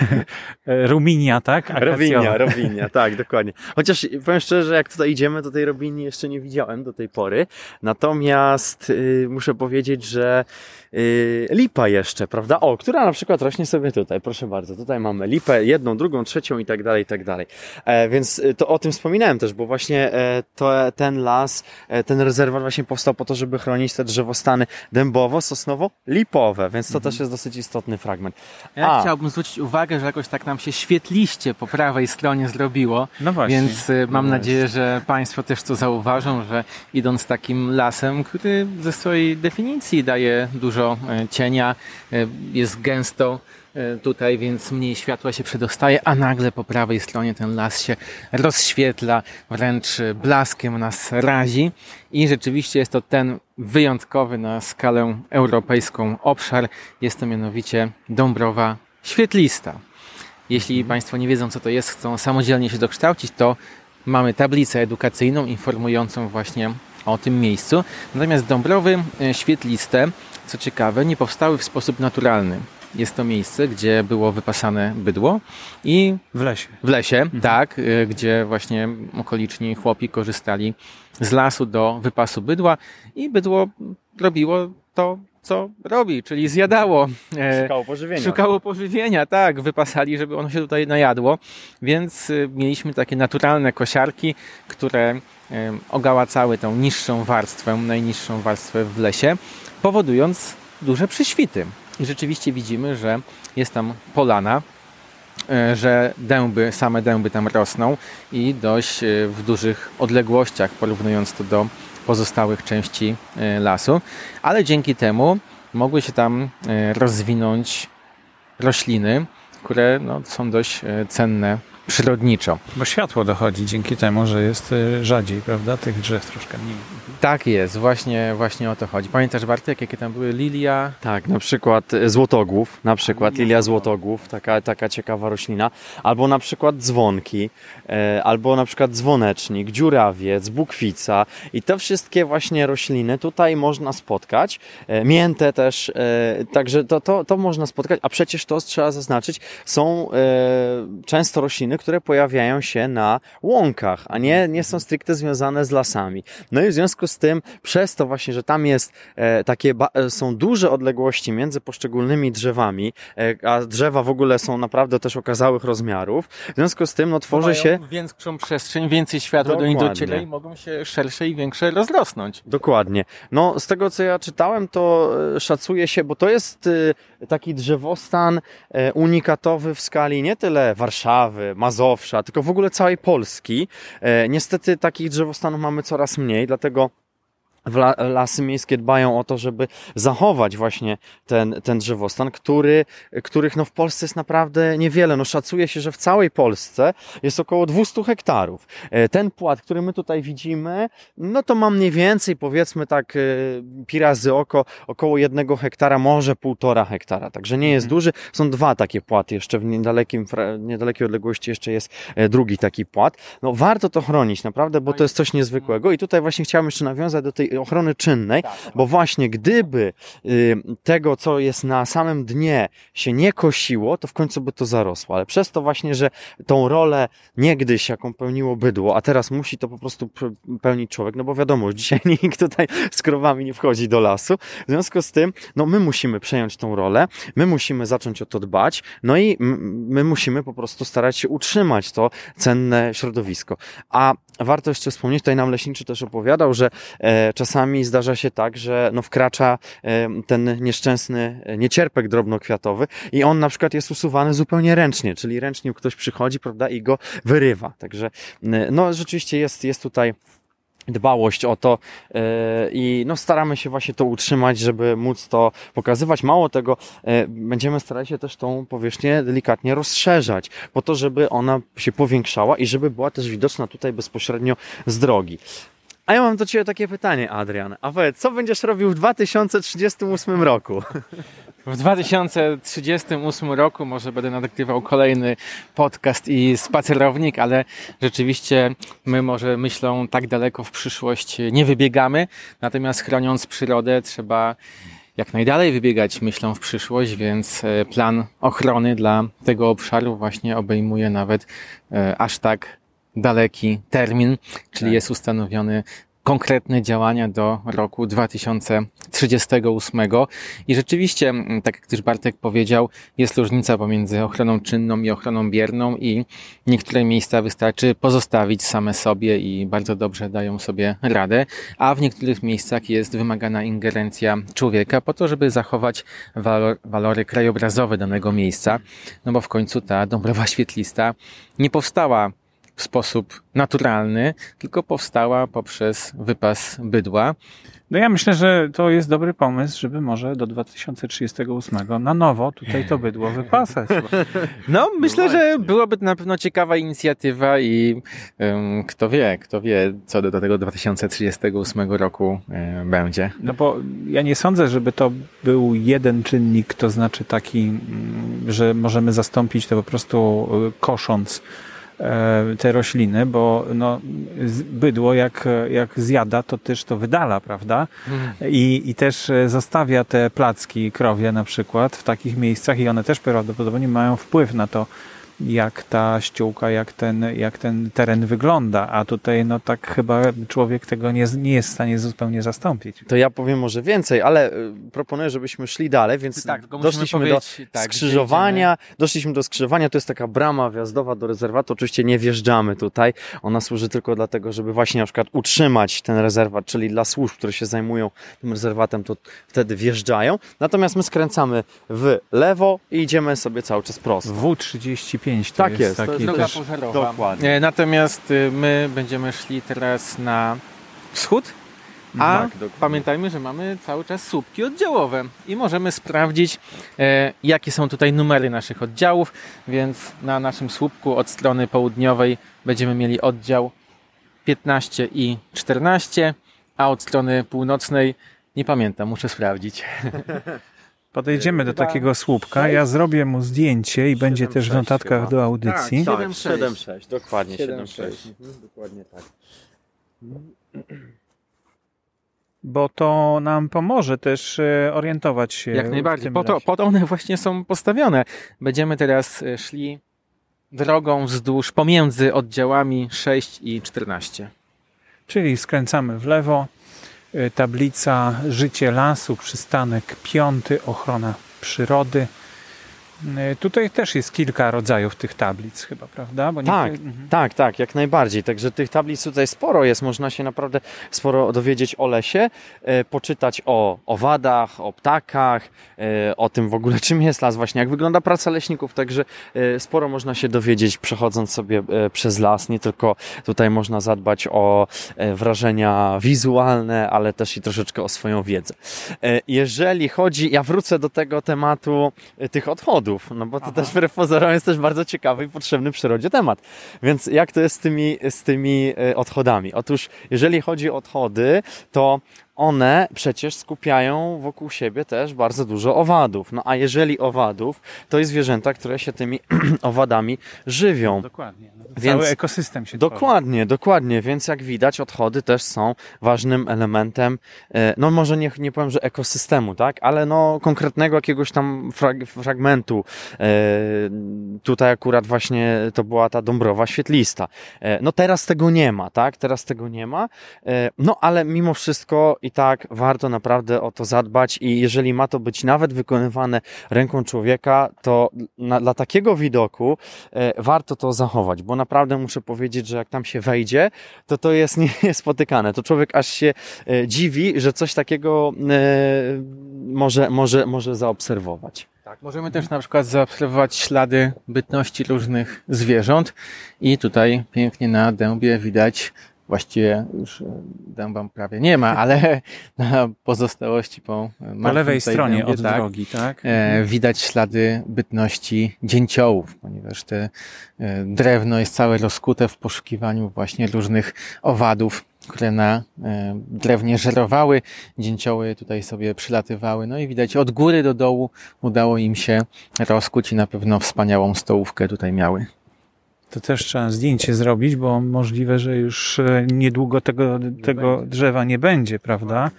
Ruminia, tak? Rowinia, rowinia, tak, dokładnie. Chociaż powiem szczerze, jak tutaj idziemy, to tej robini jeszcze nie widziałem do tej pory. Natomiast yy, muszę powiedzieć, że yy, lipa jeszcze, prawda? O, która na przykład rośnie sobie tutaj, proszę bardzo. Tutaj mamy lipę, jedną, drugą, trzecią i tak dalej, i tak dalej. E, więc y, to o tym wspominałem też, bo właśnie e, to, ten las, e, ten rezerwat właśnie powstał po to, żeby chronić te drzewostany dębowo, sosnowo, lipowe, więc to mhm. też jest dosyć istotny fragment. Ja A. chciałbym zwrócić uwagę, że jakoś tak nam się świetliście po prawej stronie zrobiło, no właśnie. więc y, mam no nadzieję, że Państwo też to zauważą, że idąc takim lasem, który ze swojej definicji daje dużo e, cienia, e, jest gęsto, E, tutaj, więc mniej światła się przedostaje, a nagle po prawej stronie ten las się rozświetla, wręcz blaskiem nas razi i rzeczywiście jest to ten wyjątkowy na skalę europejską obszar. Jest to mianowicie Dąbrowa Świetlista. Jeśli Państwo nie wiedzą, co to jest, chcą samodzielnie się dokształcić, to mamy tablicę edukacyjną informującą właśnie o tym miejscu. Natomiast Dąbrowy Świetliste, co ciekawe, nie powstały w sposób naturalny. Jest to miejsce, gdzie było wypasane bydło i w lesie. W lesie, mhm. tak, y, gdzie właśnie okoliczni chłopi korzystali z lasu do wypasu bydła i bydło robiło to, co robi, czyli zjadało. E, szukało pożywienia. Szukało pożywienia, tak. Wypasali, żeby ono się tutaj najadło. Więc y, mieliśmy takie naturalne kosiarki, które ogałacały tą niższą warstwę, najniższą warstwę w lesie, powodując duże przyświty. I rzeczywiście widzimy, że jest tam polana, e, że dęby, same dęby tam rosną i dość e, w dużych odległościach, porównując to do pozostałych części e, lasu, ale dzięki temu mogły się tam rozwinąć rośliny, które no, są dość cenne przyrodniczo. Bo światło dochodzi dzięki temu, że jest rzadziej, prawda? Tych drzew troszkę mniej. Tak jest, właśnie, właśnie o to chodzi. Pamiętasz Bartek, jakie tam były lilia? Tak, na przykład e, złotogłów, na przykład lilia złotogłów, taka, taka ciekawa roślina, albo na przykład dzwonki, e, albo na przykład dzwonecznik, dziurawiec, bukwica i te wszystkie właśnie rośliny tutaj można spotkać, e, mięte też, także to, to, to można spotkać, a przecież to trzeba zaznaczyć, są często rośliny, które pojawiają się na łąkach, a nie, nie są stricte związane z lasami. No i w związku z tym, przez to właśnie, że tam jest e, takie, e, są duże odległości między poszczególnymi drzewami, e, a drzewa w ogóle są naprawdę też okazałych rozmiarów, w związku z tym, no tworzy się... większą przestrzeń, więcej światła Dokładnie. do nich dociera i mogą się szersze i większe rozrosnąć. Dokładnie. No, z tego co ja czytałem, to szacuje się, bo to jest taki drzewostan unikatowy w skali nie tyle Warszawy, Mazowsza, tylko w ogóle całej Polski. Niestety takich drzewostanów mamy coraz mniej, dlatego lasy miejskie dbają o to, żeby zachować właśnie ten, ten drzewostan, który, których no w Polsce jest naprawdę niewiele. No szacuje się, że w całej Polsce jest około 200 hektarów. E, ten płat, który my tutaj widzimy, no to ma mniej więcej, powiedzmy tak, e, pi razy oko, około jednego hektara, może półtora hektara. Także nie jest mhm. duży. Są dwa takie płaty. Jeszcze w niedalekim, niedalekiej odległości jeszcze jest e, drugi taki płat. No warto to chronić naprawdę, bo to jest coś niezwykłego. I tutaj właśnie chciałem jeszcze nawiązać do tej ochrony czynnej, tak, bo właśnie gdyby y, tego, co jest na samym dnie się nie kosiło, to w końcu by to zarosło. Ale przez to właśnie, że tą rolę niegdyś, jaką pełniło bydło, a teraz musi to po prostu pełnić człowiek, no bo wiadomo, dzisiaj nikt tutaj z krowami nie wchodzi do lasu. W związku z tym, no my musimy przejąć tą rolę, my musimy zacząć o to dbać, no i my musimy po prostu starać się utrzymać to cenne środowisko. A warto jeszcze wspomnieć, tutaj nam leśniczy też opowiadał, że e, czasami zdarza się tak, że no wkracza e, ten nieszczęsny niecierpek drobnokwiatowy i on na przykład jest usuwany zupełnie ręcznie, czyli ręcznie ktoś przychodzi, prawda, i go wyrywa. Także e, no rzeczywiście jest, jest tutaj dbałość o to yy, i no staramy się właśnie to utrzymać, żeby móc to pokazywać. Mało tego, yy, będziemy starali się też tą powierzchnię delikatnie rozszerzać, po to, żeby ona się powiększała i żeby była też widoczna tutaj bezpośrednio z drogi. A ja mam do Ciebie takie pytanie, Adrian. A powiedz, co będziesz robił w 2038 roku? W 2038 roku może będę nagrywał kolejny podcast i spacerownik, ale rzeczywiście my może myślą tak daleko w przyszłość nie wybiegamy, natomiast chroniąc przyrodę trzeba jak najdalej wybiegać myślą w przyszłość, więc e, plan ochrony dla tego obszaru właśnie obejmuje nawet e, aż tak daleki termin, czyli tak. jest ustanowiony konkretne działania do roku 2038. I rzeczywiście, mm, tak jak też Bartek powiedział, jest różnica pomiędzy ochroną czynną i ochroną bierną i niektóre miejsca wystarczy pozostawić same sobie i bardzo dobrze dają sobie radę, a w niektórych miejscach jest wymagana ingerencja człowieka po to, żeby zachować walor, walory krajobrazowe danego miejsca, no bo w końcu ta Dąbrowa Świetlista nie powstała w sposób naturalny, tylko powstała poprzez wypas bydła. No ja myślę, że to jest dobry pomysł, żeby może do 2038 na nowo tutaj to bydło wypasać. No, myślę, że byłoby to na pewno ciekawa inicjatywa i um, kto wie, kto wie, co do, tego 2038 roku um, będzie. No bo ja nie sądzę, żeby to był jeden czynnik, to znaczy taki, mm, że możemy zastąpić to po prostu e, kosząc E, te rośliny, bo no, bydło jak, jak zjada, to też to wydala, prawda? Mhm. I, I też e, zostawia te placki krowie na przykład w takich miejscach i one też prawdopodobnie mają wpływ na to, jak ta ściółka, jak ten, jak ten teren wygląda, a tutaj no tak chyba człowiek tego nie, nie jest w stanie zupełnie zastąpić. To ja powiem może więcej, ale y, proponuję, żebyśmy szli dalej, więc tak, doszliśmy do tak, skrzyżowania, doszliśmy do skrzyżowania, to jest taka brama wjazdowa do rezerwatu, oczywiście nie wjeżdżamy tutaj, ona służy tylko dlatego, żeby właśnie na przykład utrzymać ten rezerwat, czyli dla służb, które się zajmują tym rezerwatem, to wtedy wjeżdżają, natomiast my skręcamy w lewo i idziemy sobie cały czas prosto. W35 5 to tak jest, jest taki to jest droga też... pożarowa. Dokładnie. E, natomiast y, my będziemy szli teraz na wschód, a tak, pamiętajmy, że mamy cały czas słupki oddziałowe i możemy sprawdzić, e, jakie są tutaj numery naszych oddziałów, więc na naszym słupku od strony południowej będziemy mieli oddział 15 i 14, a od strony północnej nie pamiętam, muszę sprawdzić. Podejdziemy do takiego słupka, ja zrobię mu zdjęcie i będzie też w notatkach do audycji. Tak, 7-6, tak, dokładnie 7-6. Mhm, dokładnie tak. Bo to nam pomoże też e, orientować się. Jak najbardziej. Po to, po to one właśnie są postawione. Będziemy teraz e, szli drogą wzdłuż pomiędzy oddziałami 6 i 14. Czyli skręcamy w lewo tablica Życie lasu, przystanek piąty, ochrona przyrody. Y, Tutaj też jest kilka rodzajów tych tablic chyba, prawda? Bo Tak, niektóre- Mhm. tak, tak, jak najbardziej. Także tych tablic tutaj sporo jest. Można się naprawdę sporo dowiedzieć o lesie, e, poczytać o owadach, o ptakach, e, o tym w ogóle czym jest las, właśnie jak wygląda praca leśników. Także e, sporo można się dowiedzieć przechodząc sobie e, przez las. Nie tylko tutaj można zadbać o e, wrażenia wizualne, ale też i troszeczkę o swoją wiedzę. E, Jeżeli chodzi, ja wrócę do tego tematu e, tych odchodów, no bo to Aha. też wbrew pozorom jest też bardzo ciekawy i potrzebny przyrodzie temat. Więc jak to jest z tymi, z tymi e, odchodami? Otóż, jeżeli chodzi o odchody, to one przecież skupiają wokół siebie też bardzo dużo owadów. No a jeżeli owadów, to i zwierzęta, które się tymi owadami żywią. Dokładnie. No, Więc- Cały ekosystem się tworzy. Dokładnie, dokładnie, więc jak widać odchody też są ważnym elementem, e, no może nie, nie powiem, że ekosystemu, tak, ale no konkretnego jakiegoś tam frag, fragmentu. E, Tutaj akurat właśnie to była ta Dąbrowa Świetlista. E, No teraz tego nie ma, tak, teraz tego nie ma, no ale mimo wszystko i tak warto naprawdę o to zadbać i jeżeli ma to być nawet wykonywane ręką człowieka, to na, dla takiego widoku e, warto to zachować, bo naprawdę muszę powiedzieć, że jak tam się wejdzie, to to jest niespotykane. To człowiek aż się e, dziwi, że coś takiego e, może, może, może zaobserwować. Tak, możemy też na przykład zaobserwować ślady bytności różnych zwierząt i tutaj pięknie na dębie widać, właściwie już e, dęba prawie nie ma, ale na pozostałości po, Po lewej stronie dębie, od tak, drogi, tak? e, widać ślady bytności dzięciołów, ponieważ te e, drewno jest całe rozkute w poszukiwaniu właśnie różnych owadów, które na e, drewnie żerowały. Dzięcioły tutaj sobie przylatywały. No i widać od góry do dołu udało im się rozkuć i na pewno wspaniałą stołówkę tutaj miały. To też trzeba zdjęcie zrobić, bo możliwe, że już e, niedługo tego, tego drzewa nie będzie, prawda?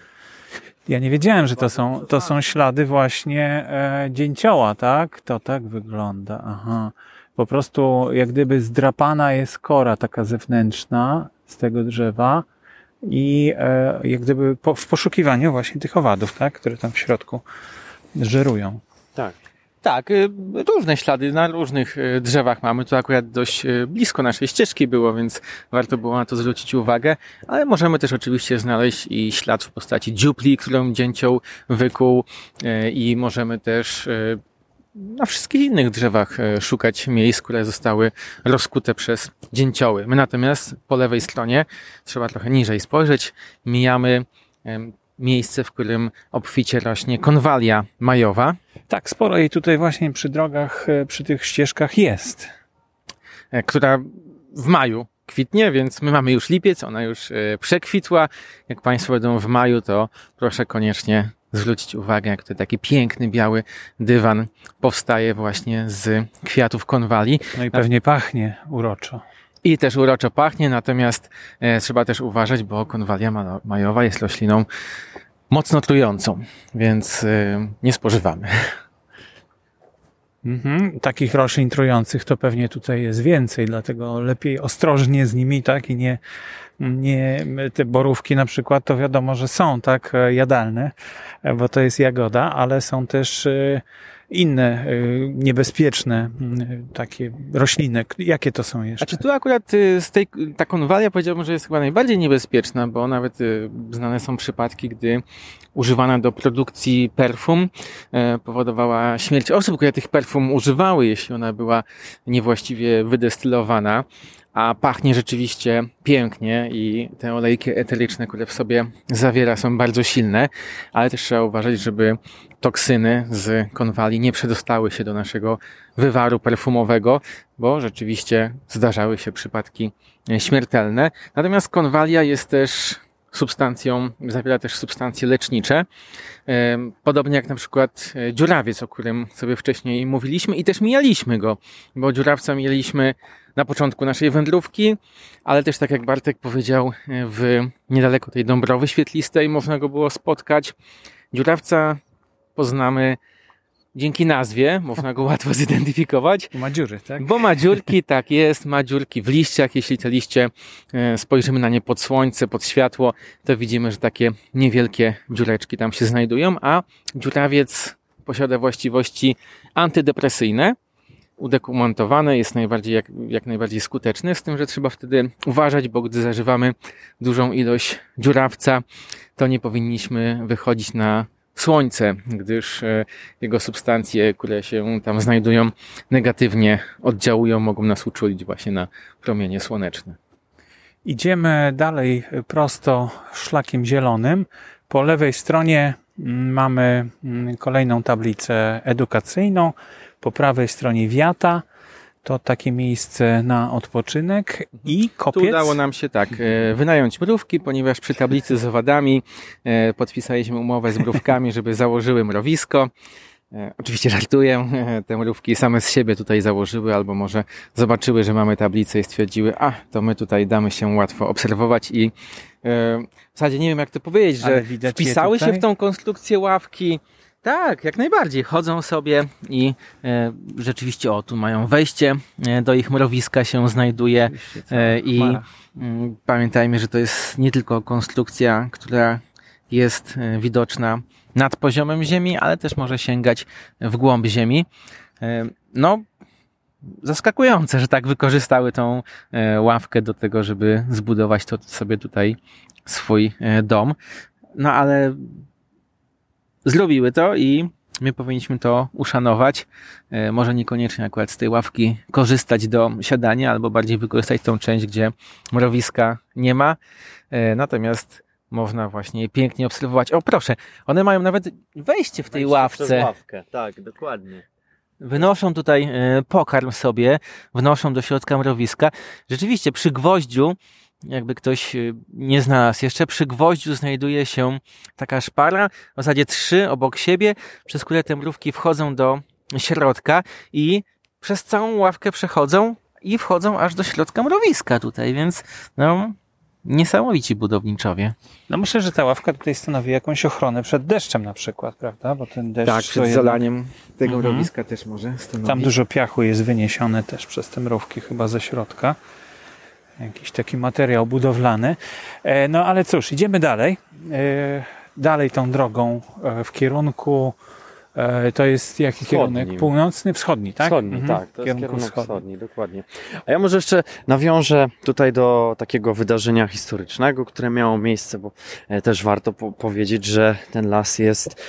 Ja nie wiedziałem, że to są, to są ślady właśnie e, dzięcioła, tak? To tak wygląda. Aha. Po prostu jak gdyby zdrapana jest kora taka zewnętrzna z tego drzewa i e, jak gdyby po, w poszukiwaniu właśnie tych owadów, tak? Które tam w środku żerują. Tak. Tak, y, różne ślady na różnych y, drzewach mamy. To akurat dość y, blisko naszej ścieżki było, więc warto było na to zwrócić uwagę. Ale możemy też oczywiście znaleźć i ślad w postaci dziupli, którą dzięcioł wykuł i możemy też na wszystkich innych drzewach szukać miejsc, które zostały rozkute przez dzięcioły. My natomiast po lewej stronie, trzeba trochę niżej spojrzeć, mijamy miejsce, w którym obficie rośnie konwalia majowa. Tak, sporo jej tutaj właśnie przy drogach, e, przy tych ścieżkach jest. e, która w maju kwitnie, więc my mamy już lipiec, ona już e, przekwitła. Jak Państwo będą w maju, to proszę koniecznie zwrócić uwagę, jak to taki piękny, biały dywan powstaje właśnie z kwiatów konwali. No i pewnie pachnie uroczo. I też uroczo pachnie, natomiast e, trzeba też uważać, bo konwalia ma- majowa jest rośliną mocno trującą, więc e, nie spożywamy. Mhm. Takich roślin trujących to pewnie tutaj jest więcej, dlatego lepiej ostrożnie z nimi, tak? I nie, nie te borówki na przykład, to wiadomo, że są tak e, jadalne, bo to jest jagoda, ale są też inne e, niebezpieczne m, takie rośliny. Jakie to są jeszcze? Znaczy tu akurat y, z tej, ta konwalia powiedziałbym, że jest chyba najbardziej niebezpieczna, bo nawet y, znane są przypadki, gdy używana do produkcji perfum powodowała śmierć osób, które tych perfum używały, jeśli ona była niewłaściwie wydestylowana. A pachnie rzeczywiście pięknie i te olejki eteryczne, które w sobie zawiera, są bardzo silne, ale też trzeba uważać, żeby toksyny z konwali nie przedostały się do naszego wywaru perfumowego, bo rzeczywiście zdarzały się przypadki śmiertelne. Natomiast konwalia jest też substancją, zawiera też substancje lecznicze, podobnie jak na przykład e, dziurawiec, o którym sobie wcześniej mówiliśmy i też mijaliśmy go, bo dziurawca mieliśmy na początku naszej wędrówki, ale też tak jak Bartek powiedział, e, w niedaleko tej Dąbrowy Świetlistej można go było spotkać. Dziurawca poznamy dzięki nazwie, można go łatwo zidentyfikować. Ma dziury, tak? Bo ma dziurki, tak jest, ma dziurki w liściach. Jeśli te liście e, spojrzymy na nie pod słońce, pod światło, to widzimy, że takie niewielkie dziureczki tam się znajdują, a dziurawiec posiada właściwości antydepresyjne. Udokumentowane jest najbardziej, jak, jak najbardziej skuteczny, z tym, że trzeba wtedy uważać, bo gdy zażywamy dużą ilość dziurawca, to nie powinniśmy wychodzić na słońce, gdyż e, jego substancje, które się tam znajdują, negatywnie oddziałują, mogą nas uczulić właśnie na promienie słoneczne. Idziemy dalej prosto szlakiem zielonym. Po lewej stronie mm, mamy mm, kolejną tablicę edukacyjną. Po prawej stronie wiata to takie miejsce na odpoczynek i kopiec. Tu udało nam się tak e, wynająć mrówki, ponieważ przy tablicy z owadami e, podpisaliśmy umowę z mrówkami, żeby założyły mrowisko. E, oczywiście żartuję, te mrówki same z siebie tutaj założyły, albo może zobaczyły, że mamy tablicę i stwierdziły, a to my tutaj damy się łatwo obserwować i w zasadzie nie wiem jak to powiedzieć, że wpisały się w tą konstrukcję ławki, tak, jak najbardziej. Chodzą sobie i e, rzeczywiście o, tu mają wejście e, do ich mrowiska się znajduje e, i mm, pamiętajmy, że to jest nie tylko konstrukcja, która jest e, widoczna nad poziomem ziemi, ale też może sięgać w głąb ziemi. E, no, zaskakujące, że tak wykorzystały tą e, ławkę do tego, żeby zbudować to sobie tutaj swój dom. No ale zrobiły to i my powinniśmy to uszanować. E, może niekoniecznie akurat z tej ławki korzystać do siadania, albo bardziej wykorzystać tą część, gdzie mrowiska nie ma. E, natomiast można właśnie je pięknie obserwować. O proszę, one mają nawet wejście w tej wejście ławce. ławkę, tak, dokładnie. Wynoszą tutaj e, pokarm sobie, wnoszą do środka mrowiska. Rzeczywiście przy gwoździu jakby ktoś y, nie znalazł. Jeszcze przy gwoździu znajduje się taka szpara, w zasadzie trzy obok siebie, przez które te mrówki wchodzą do środka i przez całą ławkę przechodzą i wchodzą aż do środka mrowiska tutaj, więc no, niesamowici budowniczowie. No myślę, że ta ławka tutaj stanowi jakąś ochronę przed deszczem na przykład, prawda? Bo ten deszcz... Tak, przed zalaniem tego mhm. mrowiska też może stanowić. Tam dużo piachu jest wyniesione też przez te mrówki chyba ze środka jakiś taki materiał budowlany. E, no ale cóż, idziemy dalej. E, dalej tą drogą e, w kierunku to jest jaki wschodni. kierunek? Północny, wschodni, tak? Wschodni, mhm. tak. To jest kierunek wschodni. wschodni, dokładnie. A ja może jeszcze nawiążę tutaj do takiego wydarzenia historycznego, które miało miejsce, bo też warto po powiedzieć, że ten las jest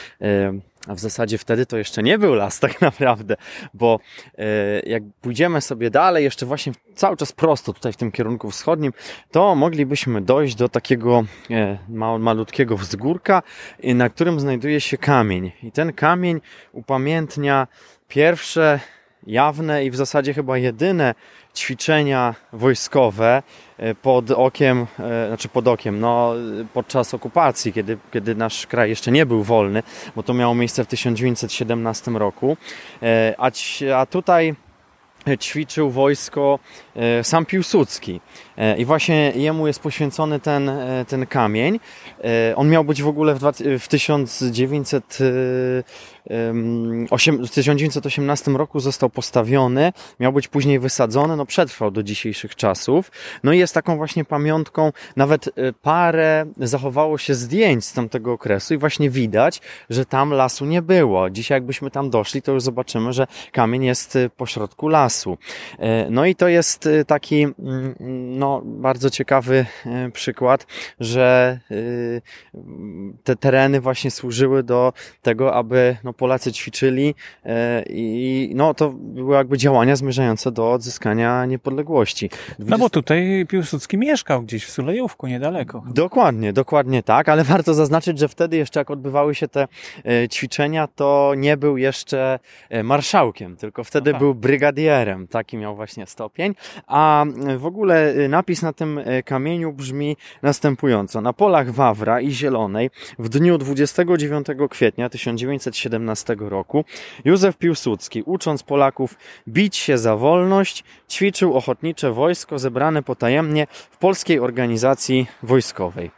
a w zasadzie wtedy to jeszcze nie był las tak naprawdę, bo e, jak pójdziemy sobie dalej, jeszcze właśnie cały czas prosto tutaj w tym kierunku wschodnim, to moglibyśmy dojść do takiego e, malutkiego wzgórka, na którym znajduje się kamień. I ten kamień upamiętnia pierwsze jawne i w zasadzie chyba jedyne ćwiczenia wojskowe e, pod okiem, e, znaczy pod okiem, no podczas okupacji, kiedy, kiedy nasz kraj jeszcze nie był wolny, bo to miało miejsce w 1917 roku. E, a, a tutaj ćwiczył wojsko sam Piłsudski. I właśnie jemu jest poświęcony ten, ten kamień. On miał być w ogóle w, w 1900 w 1918 roku został postawiony, miał być później wysadzony, no przetrwał do dzisiejszych czasów. No i jest taką właśnie pamiątką, nawet e, parę zachowało się zdjęć z tamtego okresu i właśnie widać, że tam lasu nie było. Dzisiaj jakbyśmy tam doszli, to już zobaczymy, że kamień jest e, pośrodku lasu. E, no i to jest taki mm, no, bardzo ciekawy przykład, że te tereny właśnie służyły do tego, aby no, Polacy ćwiczyli e, i no to były jakby działania zmierzające do odzyskania niepodległości. 20... No bo tutaj Piłsudski mieszkał gdzieś w Sulejówku niedaleko. Dokładnie, dokładnie tak, ale warto zaznaczyć, że wtedy jeszcze jak odbywały się te e, ćwiczenia, to nie był jeszcze e, marszałkiem, tylko wtedy no tak. był brygadierem, taki miał właśnie stopień, a w ogóle napis na tym kamieniu brzmi następująco. Na polach Wawra i Zielonej w dniu 29 kwietnia 1917 1917 roku Józef Piłsudski, ucząc Polaków bić się za wolność, ćwiczył ochotnicze wojsko zebrane potajemnie w polskiej organizacji wojskowej.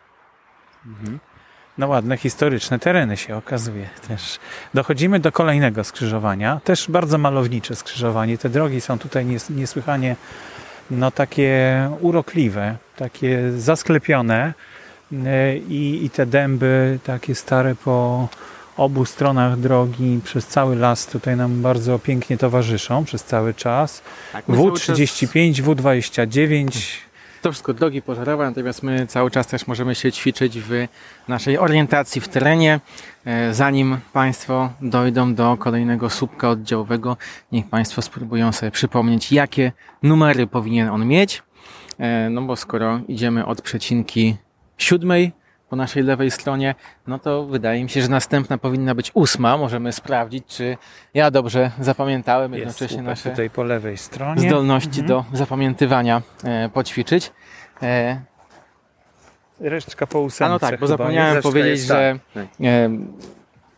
No ładne historyczne tereny się okazuje też. Dochodzimy do kolejnego skrzyżowania, też bardzo malownicze skrzyżowanie. Te drogi są tutaj niesłychanie no takie urokliwe, takie zasklepione e, i, i te dęby takie stare po obu stronach drogi, przez cały las tutaj nam bardzo pięknie towarzyszą przez cały czas. Tak, W35, W29. To wszystko drogi pożarowe, natomiast my cały czas też możemy się ćwiczyć w naszej orientacji w terenie. E, zanim Państwo dojdą do kolejnego słupka oddziałowego, niech Państwo spróbują sobie przypomnieć, jakie numery powinien on mieć. E, no bo skoro idziemy od przecinki siódmej po naszej lewej stronie, no to wydaje mi się, że następna powinna być ósma. Możemy sprawdzić, czy ja dobrze zapamiętałem Jest jednocześnie nasze tutaj po lewej stronie. zdolności Mhm. do zapamiętywania e, poćwiczyć. E, Resztka po ósemce a no tak, bo zapomniałem powiedzieć, że tak. e,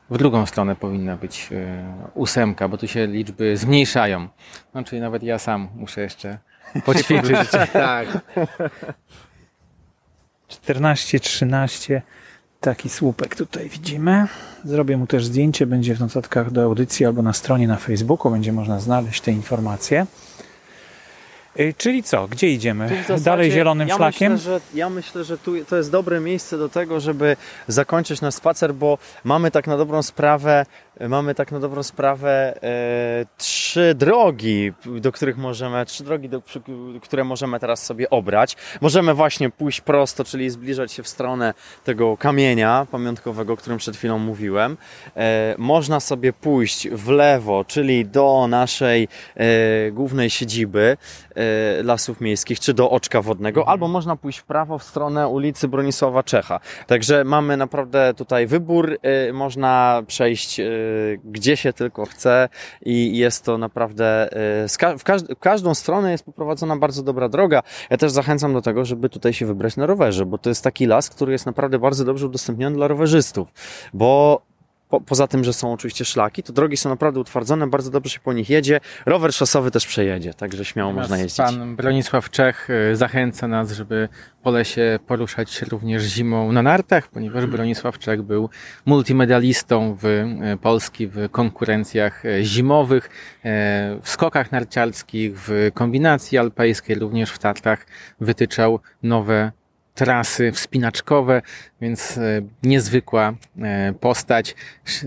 w drugą stronę powinna być e, ósemka, bo tu się liczby zmniejszają. No, czyli nawet ja sam muszę jeszcze poćwiczyć. tak. 14, 13. Taki słupek tutaj widzimy. Zrobię mu też zdjęcie, będzie w notatkach do audycji albo na stronie na Facebooku, będzie można znaleźć te informacje. Y, Czyli co, gdzie idziemy? Zasadzie Dalej zielonym ja szlakiem? Myślę, że, ja myślę, że tu to jest dobre miejsce do tego, żeby zakończyć nasz spacer, bo mamy tak na dobrą sprawę, mamy tak na dobrą sprawę e, trzy drogi, do których możemy, trzy drogi, do, które możemy teraz sobie obrać. Możemy właśnie pójść prosto, czyli zbliżać się w stronę tego kamienia pamiątkowego, o którym przed chwilą mówiłem. E, można sobie pójść w lewo, czyli do naszej e, głównej siedziby e, Lasów Miejskich, czy do Oczka Wodnego, albo można pójść w prawo w stronę ulicy Bronisława Czecha. Także mamy naprawdę tutaj wybór, e, można przejść e, gdzie się tylko chce i jest to naprawdę, każ- w każdą stronę jest poprowadzona bardzo dobra droga. Ja też zachęcam do tego, żeby tutaj się wybrać na rowerze, bo to jest taki las, który jest naprawdę bardzo dobrze udostępniony dla rowerzystów, bo po, poza tym, że są oczywiście szlaki, to drogi są naprawdę utwardzone, bardzo dobrze się po nich jedzie. Rower szosowy też przejedzie, także śmiało można Natomiast jeździć. Pan Bronisław Czech y, zachęca nas, żeby po lesie poruszać się również zimą na nartach, ponieważ Bronisław Czech był multimedalistą w y, Polski w konkurencjach y, zimowych, w skokach narciarskich, w kombinacji alpejskiej, również w Tatrach wytyczał nowe trasy wspinaczkowe, więc e, niezwykła e, postać,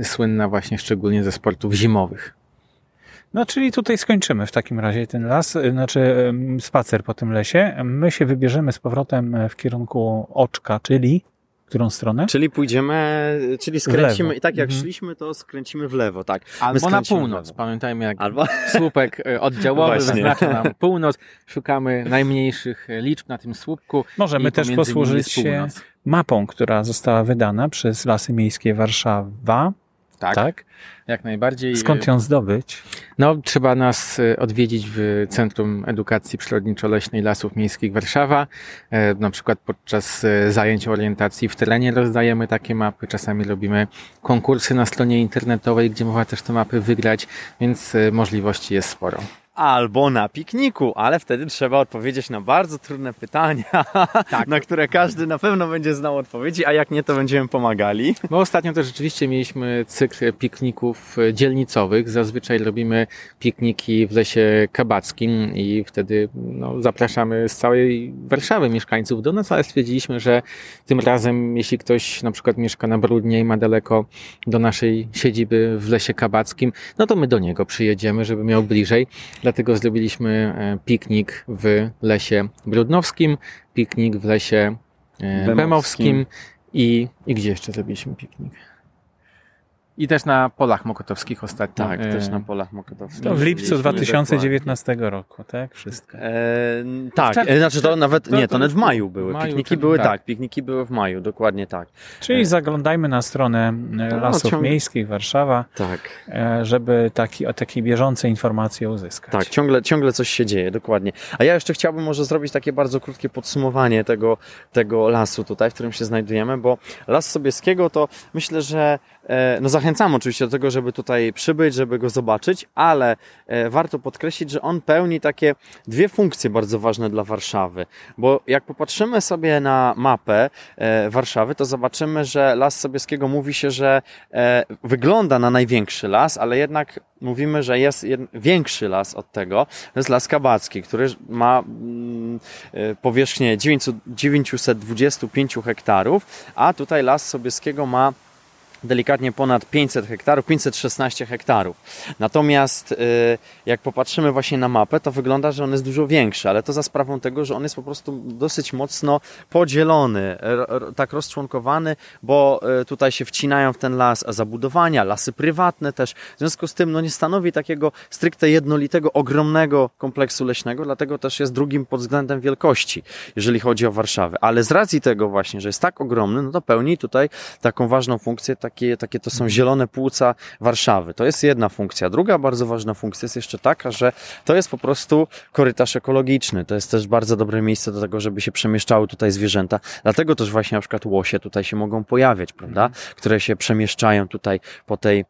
słynna właśnie szczególnie ze sportów zimowych. No, czyli tutaj skończymy w takim razie ten las, y, znaczy spacer po tym lesie. My się wybierzemy z powrotem e, w kierunku Oczka, czyli którą stronę? Czyli pójdziemy, czyli skręcimy i tak jak Mhm. szliśmy, to skręcimy w lewo, tak. Albo na północ. Pamiętajmy, jak Albo słupek e, oddziałowy wyznacza nam północ. Szukamy najmniejszych e, liczb na tym słupku. Możemy też posłużyć się mapą, która została wydana przez Lasy Miejskie Warszawa. Tak, Tak? jak najbardziej. Skąd ją zdobyć? No, trzeba nas e, odwiedzić w Centrum Edukacji Przyrodniczo-Leśnej Lasów Miejskich Warszawa. E, Na przykład podczas e, zajęć orientacji w terenie rozdajemy takie mapy. Czasami robimy konkursy na stronie internetowej, gdzie można też te mapy wygrać, więc możliwości jest sporo. Albo na pikniku, ale wtedy trzeba odpowiedzieć na bardzo trudne pytania, Tak. na które każdy na pewno będzie znał odpowiedzi, a jak nie, to będziemy pomagali. Bo ostatnio też rzeczywiście mieliśmy cykl pikników dzielnicowych. Zazwyczaj robimy pikniki w lesie kabackim i wtedy no, zapraszamy z całej Warszawy mieszkańców do nas, ale stwierdziliśmy, że tym razem, jeśli ktoś na przykład mieszka na Brudnie i ma daleko do naszej siedziby w lesie kabackim, no to my do niego przyjedziemy, żeby miał bliżej. Dlatego zrobiliśmy e, piknik w lesie brudnowskim, piknik w lesie e, Bemowskim. bemowskim i, i gdzie jeszcze zrobiliśmy piknik? I też na polach mokotowskich ostatnio. Tak, e, też na polach mokotowskich. To w lipcu Byliśmy 2019 roku, tak? Wszystko. E, tak, e, znaczy to nawet, to- nie, to to- nawet w maju były. w maju, pikniki były, tak. tak. pikniki były w maju, dokładnie tak. Czyli zaglądajmy na stronę e, No, Lasów ciągle- Miejskich Warszawa, Tak, e, żeby taki, o takie bieżące informacje uzyskać. tak, ciągle, ciągle coś się dzieje, dokładnie. A ja jeszcze chciałbym może zrobić takie bardzo krótkie podsumowanie tego, tego lasu tutaj, w którym się znajdujemy, bo Las Sobieskiego to myślę, że e, no zachęcam oczywiście do tego, żeby tutaj przybyć, żeby go zobaczyć, ale e, warto podkreślić, że on pełni takie dwie funkcje bardzo ważne dla Warszawy, bo jak popatrzymy sobie na mapę e, Warszawy, to zobaczymy, że Las Sobieskiego mówi się, że e, wygląda na największy las, ale jednak mówimy, że jest większy las od tego. To jest Las Kabacki, który ma mm, powierzchnię 900 925 hektarów, a tutaj Las Sobieskiego ma delikatnie ponad 500 hektarów, 516 hektarów. Natomiast jak popatrzymy właśnie na mapę, to wygląda, że on jest dużo większy, ale to za sprawą tego, że on jest po prostu dosyć mocno podzielony, tak rozczłonkowany, bo tutaj się wcinają w ten las zabudowania, lasy prywatne też. W związku z tym no nie stanowi takiego stricte jednolitego, ogromnego kompleksu leśnego, dlatego też jest drugim pod względem wielkości, jeżeli chodzi o Warszawę. Ale z racji tego właśnie, że jest tak ogromny, no to pełni tutaj taką ważną funkcję, takie, takie to są zielone płuca Warszawy. To jest jedna funkcja. Druga bardzo ważna funkcja jest jeszcze taka, że to jest po prostu korytarz ekologiczny. To jest też bardzo dobre miejsce do tego, żeby się przemieszczały tutaj zwierzęta. Dlatego też właśnie na przykład łosie tutaj się mogą pojawiać, prawda? Które się przemieszczają tutaj po tej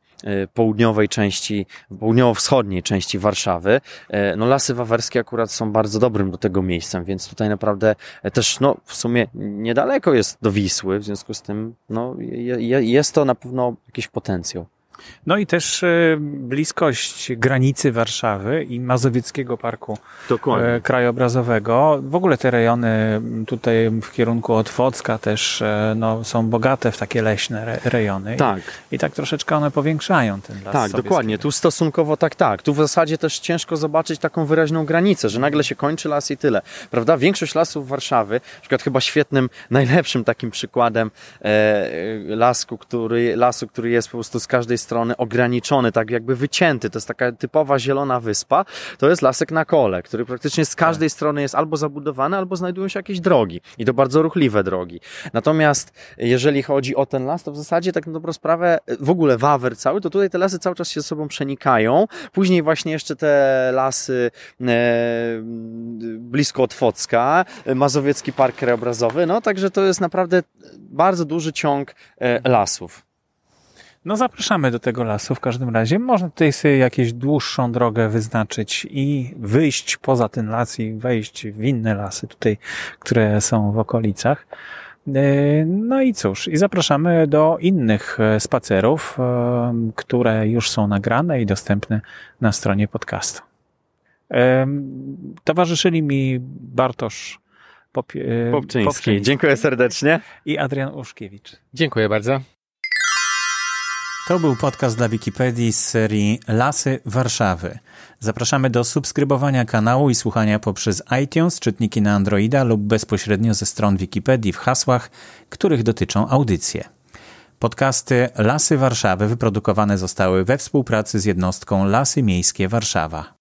południowej części, południowo-wschodniej części Warszawy. E, no lasy wawerskie akurat są bardzo dobrym do tego miejscem, więc tutaj naprawdę e, też no w sumie niedaleko jest do Wisły, w związku z tym no jest to na pewno jakiś potencjał. No i też e, bliskość granicy Warszawy i Mazowieckiego Parku Dokładnie. E, Krajobrazowego. W ogóle te rejony tutaj w kierunku Otwocka też e, no, są bogate w takie leśne rejony. Tak. I, I, tak troszeczkę one powiększają ten las. Tak, dokładnie. Tu stosunkowo tak, tak. Tu w zasadzie też ciężko zobaczyć taką wyraźną granicę, że nagle się kończy las i tyle. Prawda? Większość lasów Warszawy, na przykład chyba świetnym, najlepszym takim przykładem e, lasku, który, lasu, który jest po prostu z każdej strony strony ograniczony, tak jakby wycięty. To jest taka typowa zielona wyspa. To jest lasek na kole, który praktycznie z każdej tak. strony jest albo zabudowany, albo znajdują się jakieś drogi. I to bardzo ruchliwe drogi. Natomiast jeżeli chodzi o ten las, to w zasadzie tak na dobrą sprawę, w ogóle Wawer cały, to tutaj te lasy cały czas się ze sobą przenikają. Później właśnie jeszcze te lasy e, blisko Otwocka, Mazowiecki Park Krajobrazowy, no także to jest naprawdę bardzo duży ciąg e, lasów. No zapraszamy do tego lasu w każdym razie. Można tutaj sobie jakąś dłuższą drogę wyznaczyć i wyjść poza ten las i wejść w inne lasy tutaj, które są w okolicach. E, no i cóż, i zapraszamy do innych e, spacerów, e, które już są nagrane i dostępne na stronie podcastu. Towarzyszyli mi Bartosz Popie- Popczyński. Popczyński. Dziękuję serdecznie. I Adrian Uszkiewicz. Dziękuję bardzo. To był podcast dla Wikipedii z serii Lasy Warszawy. Zapraszamy do subskrybowania kanału i słuchania poprzez iTunes, czytniki na Androida lub bezpośrednio ze stron Wikipedii w hasłach, których dotyczą audycje. Podcasty Lasy Warszawy wyprodukowane zostały we współpracy z jednostką Lasy Miejskie Warszawa.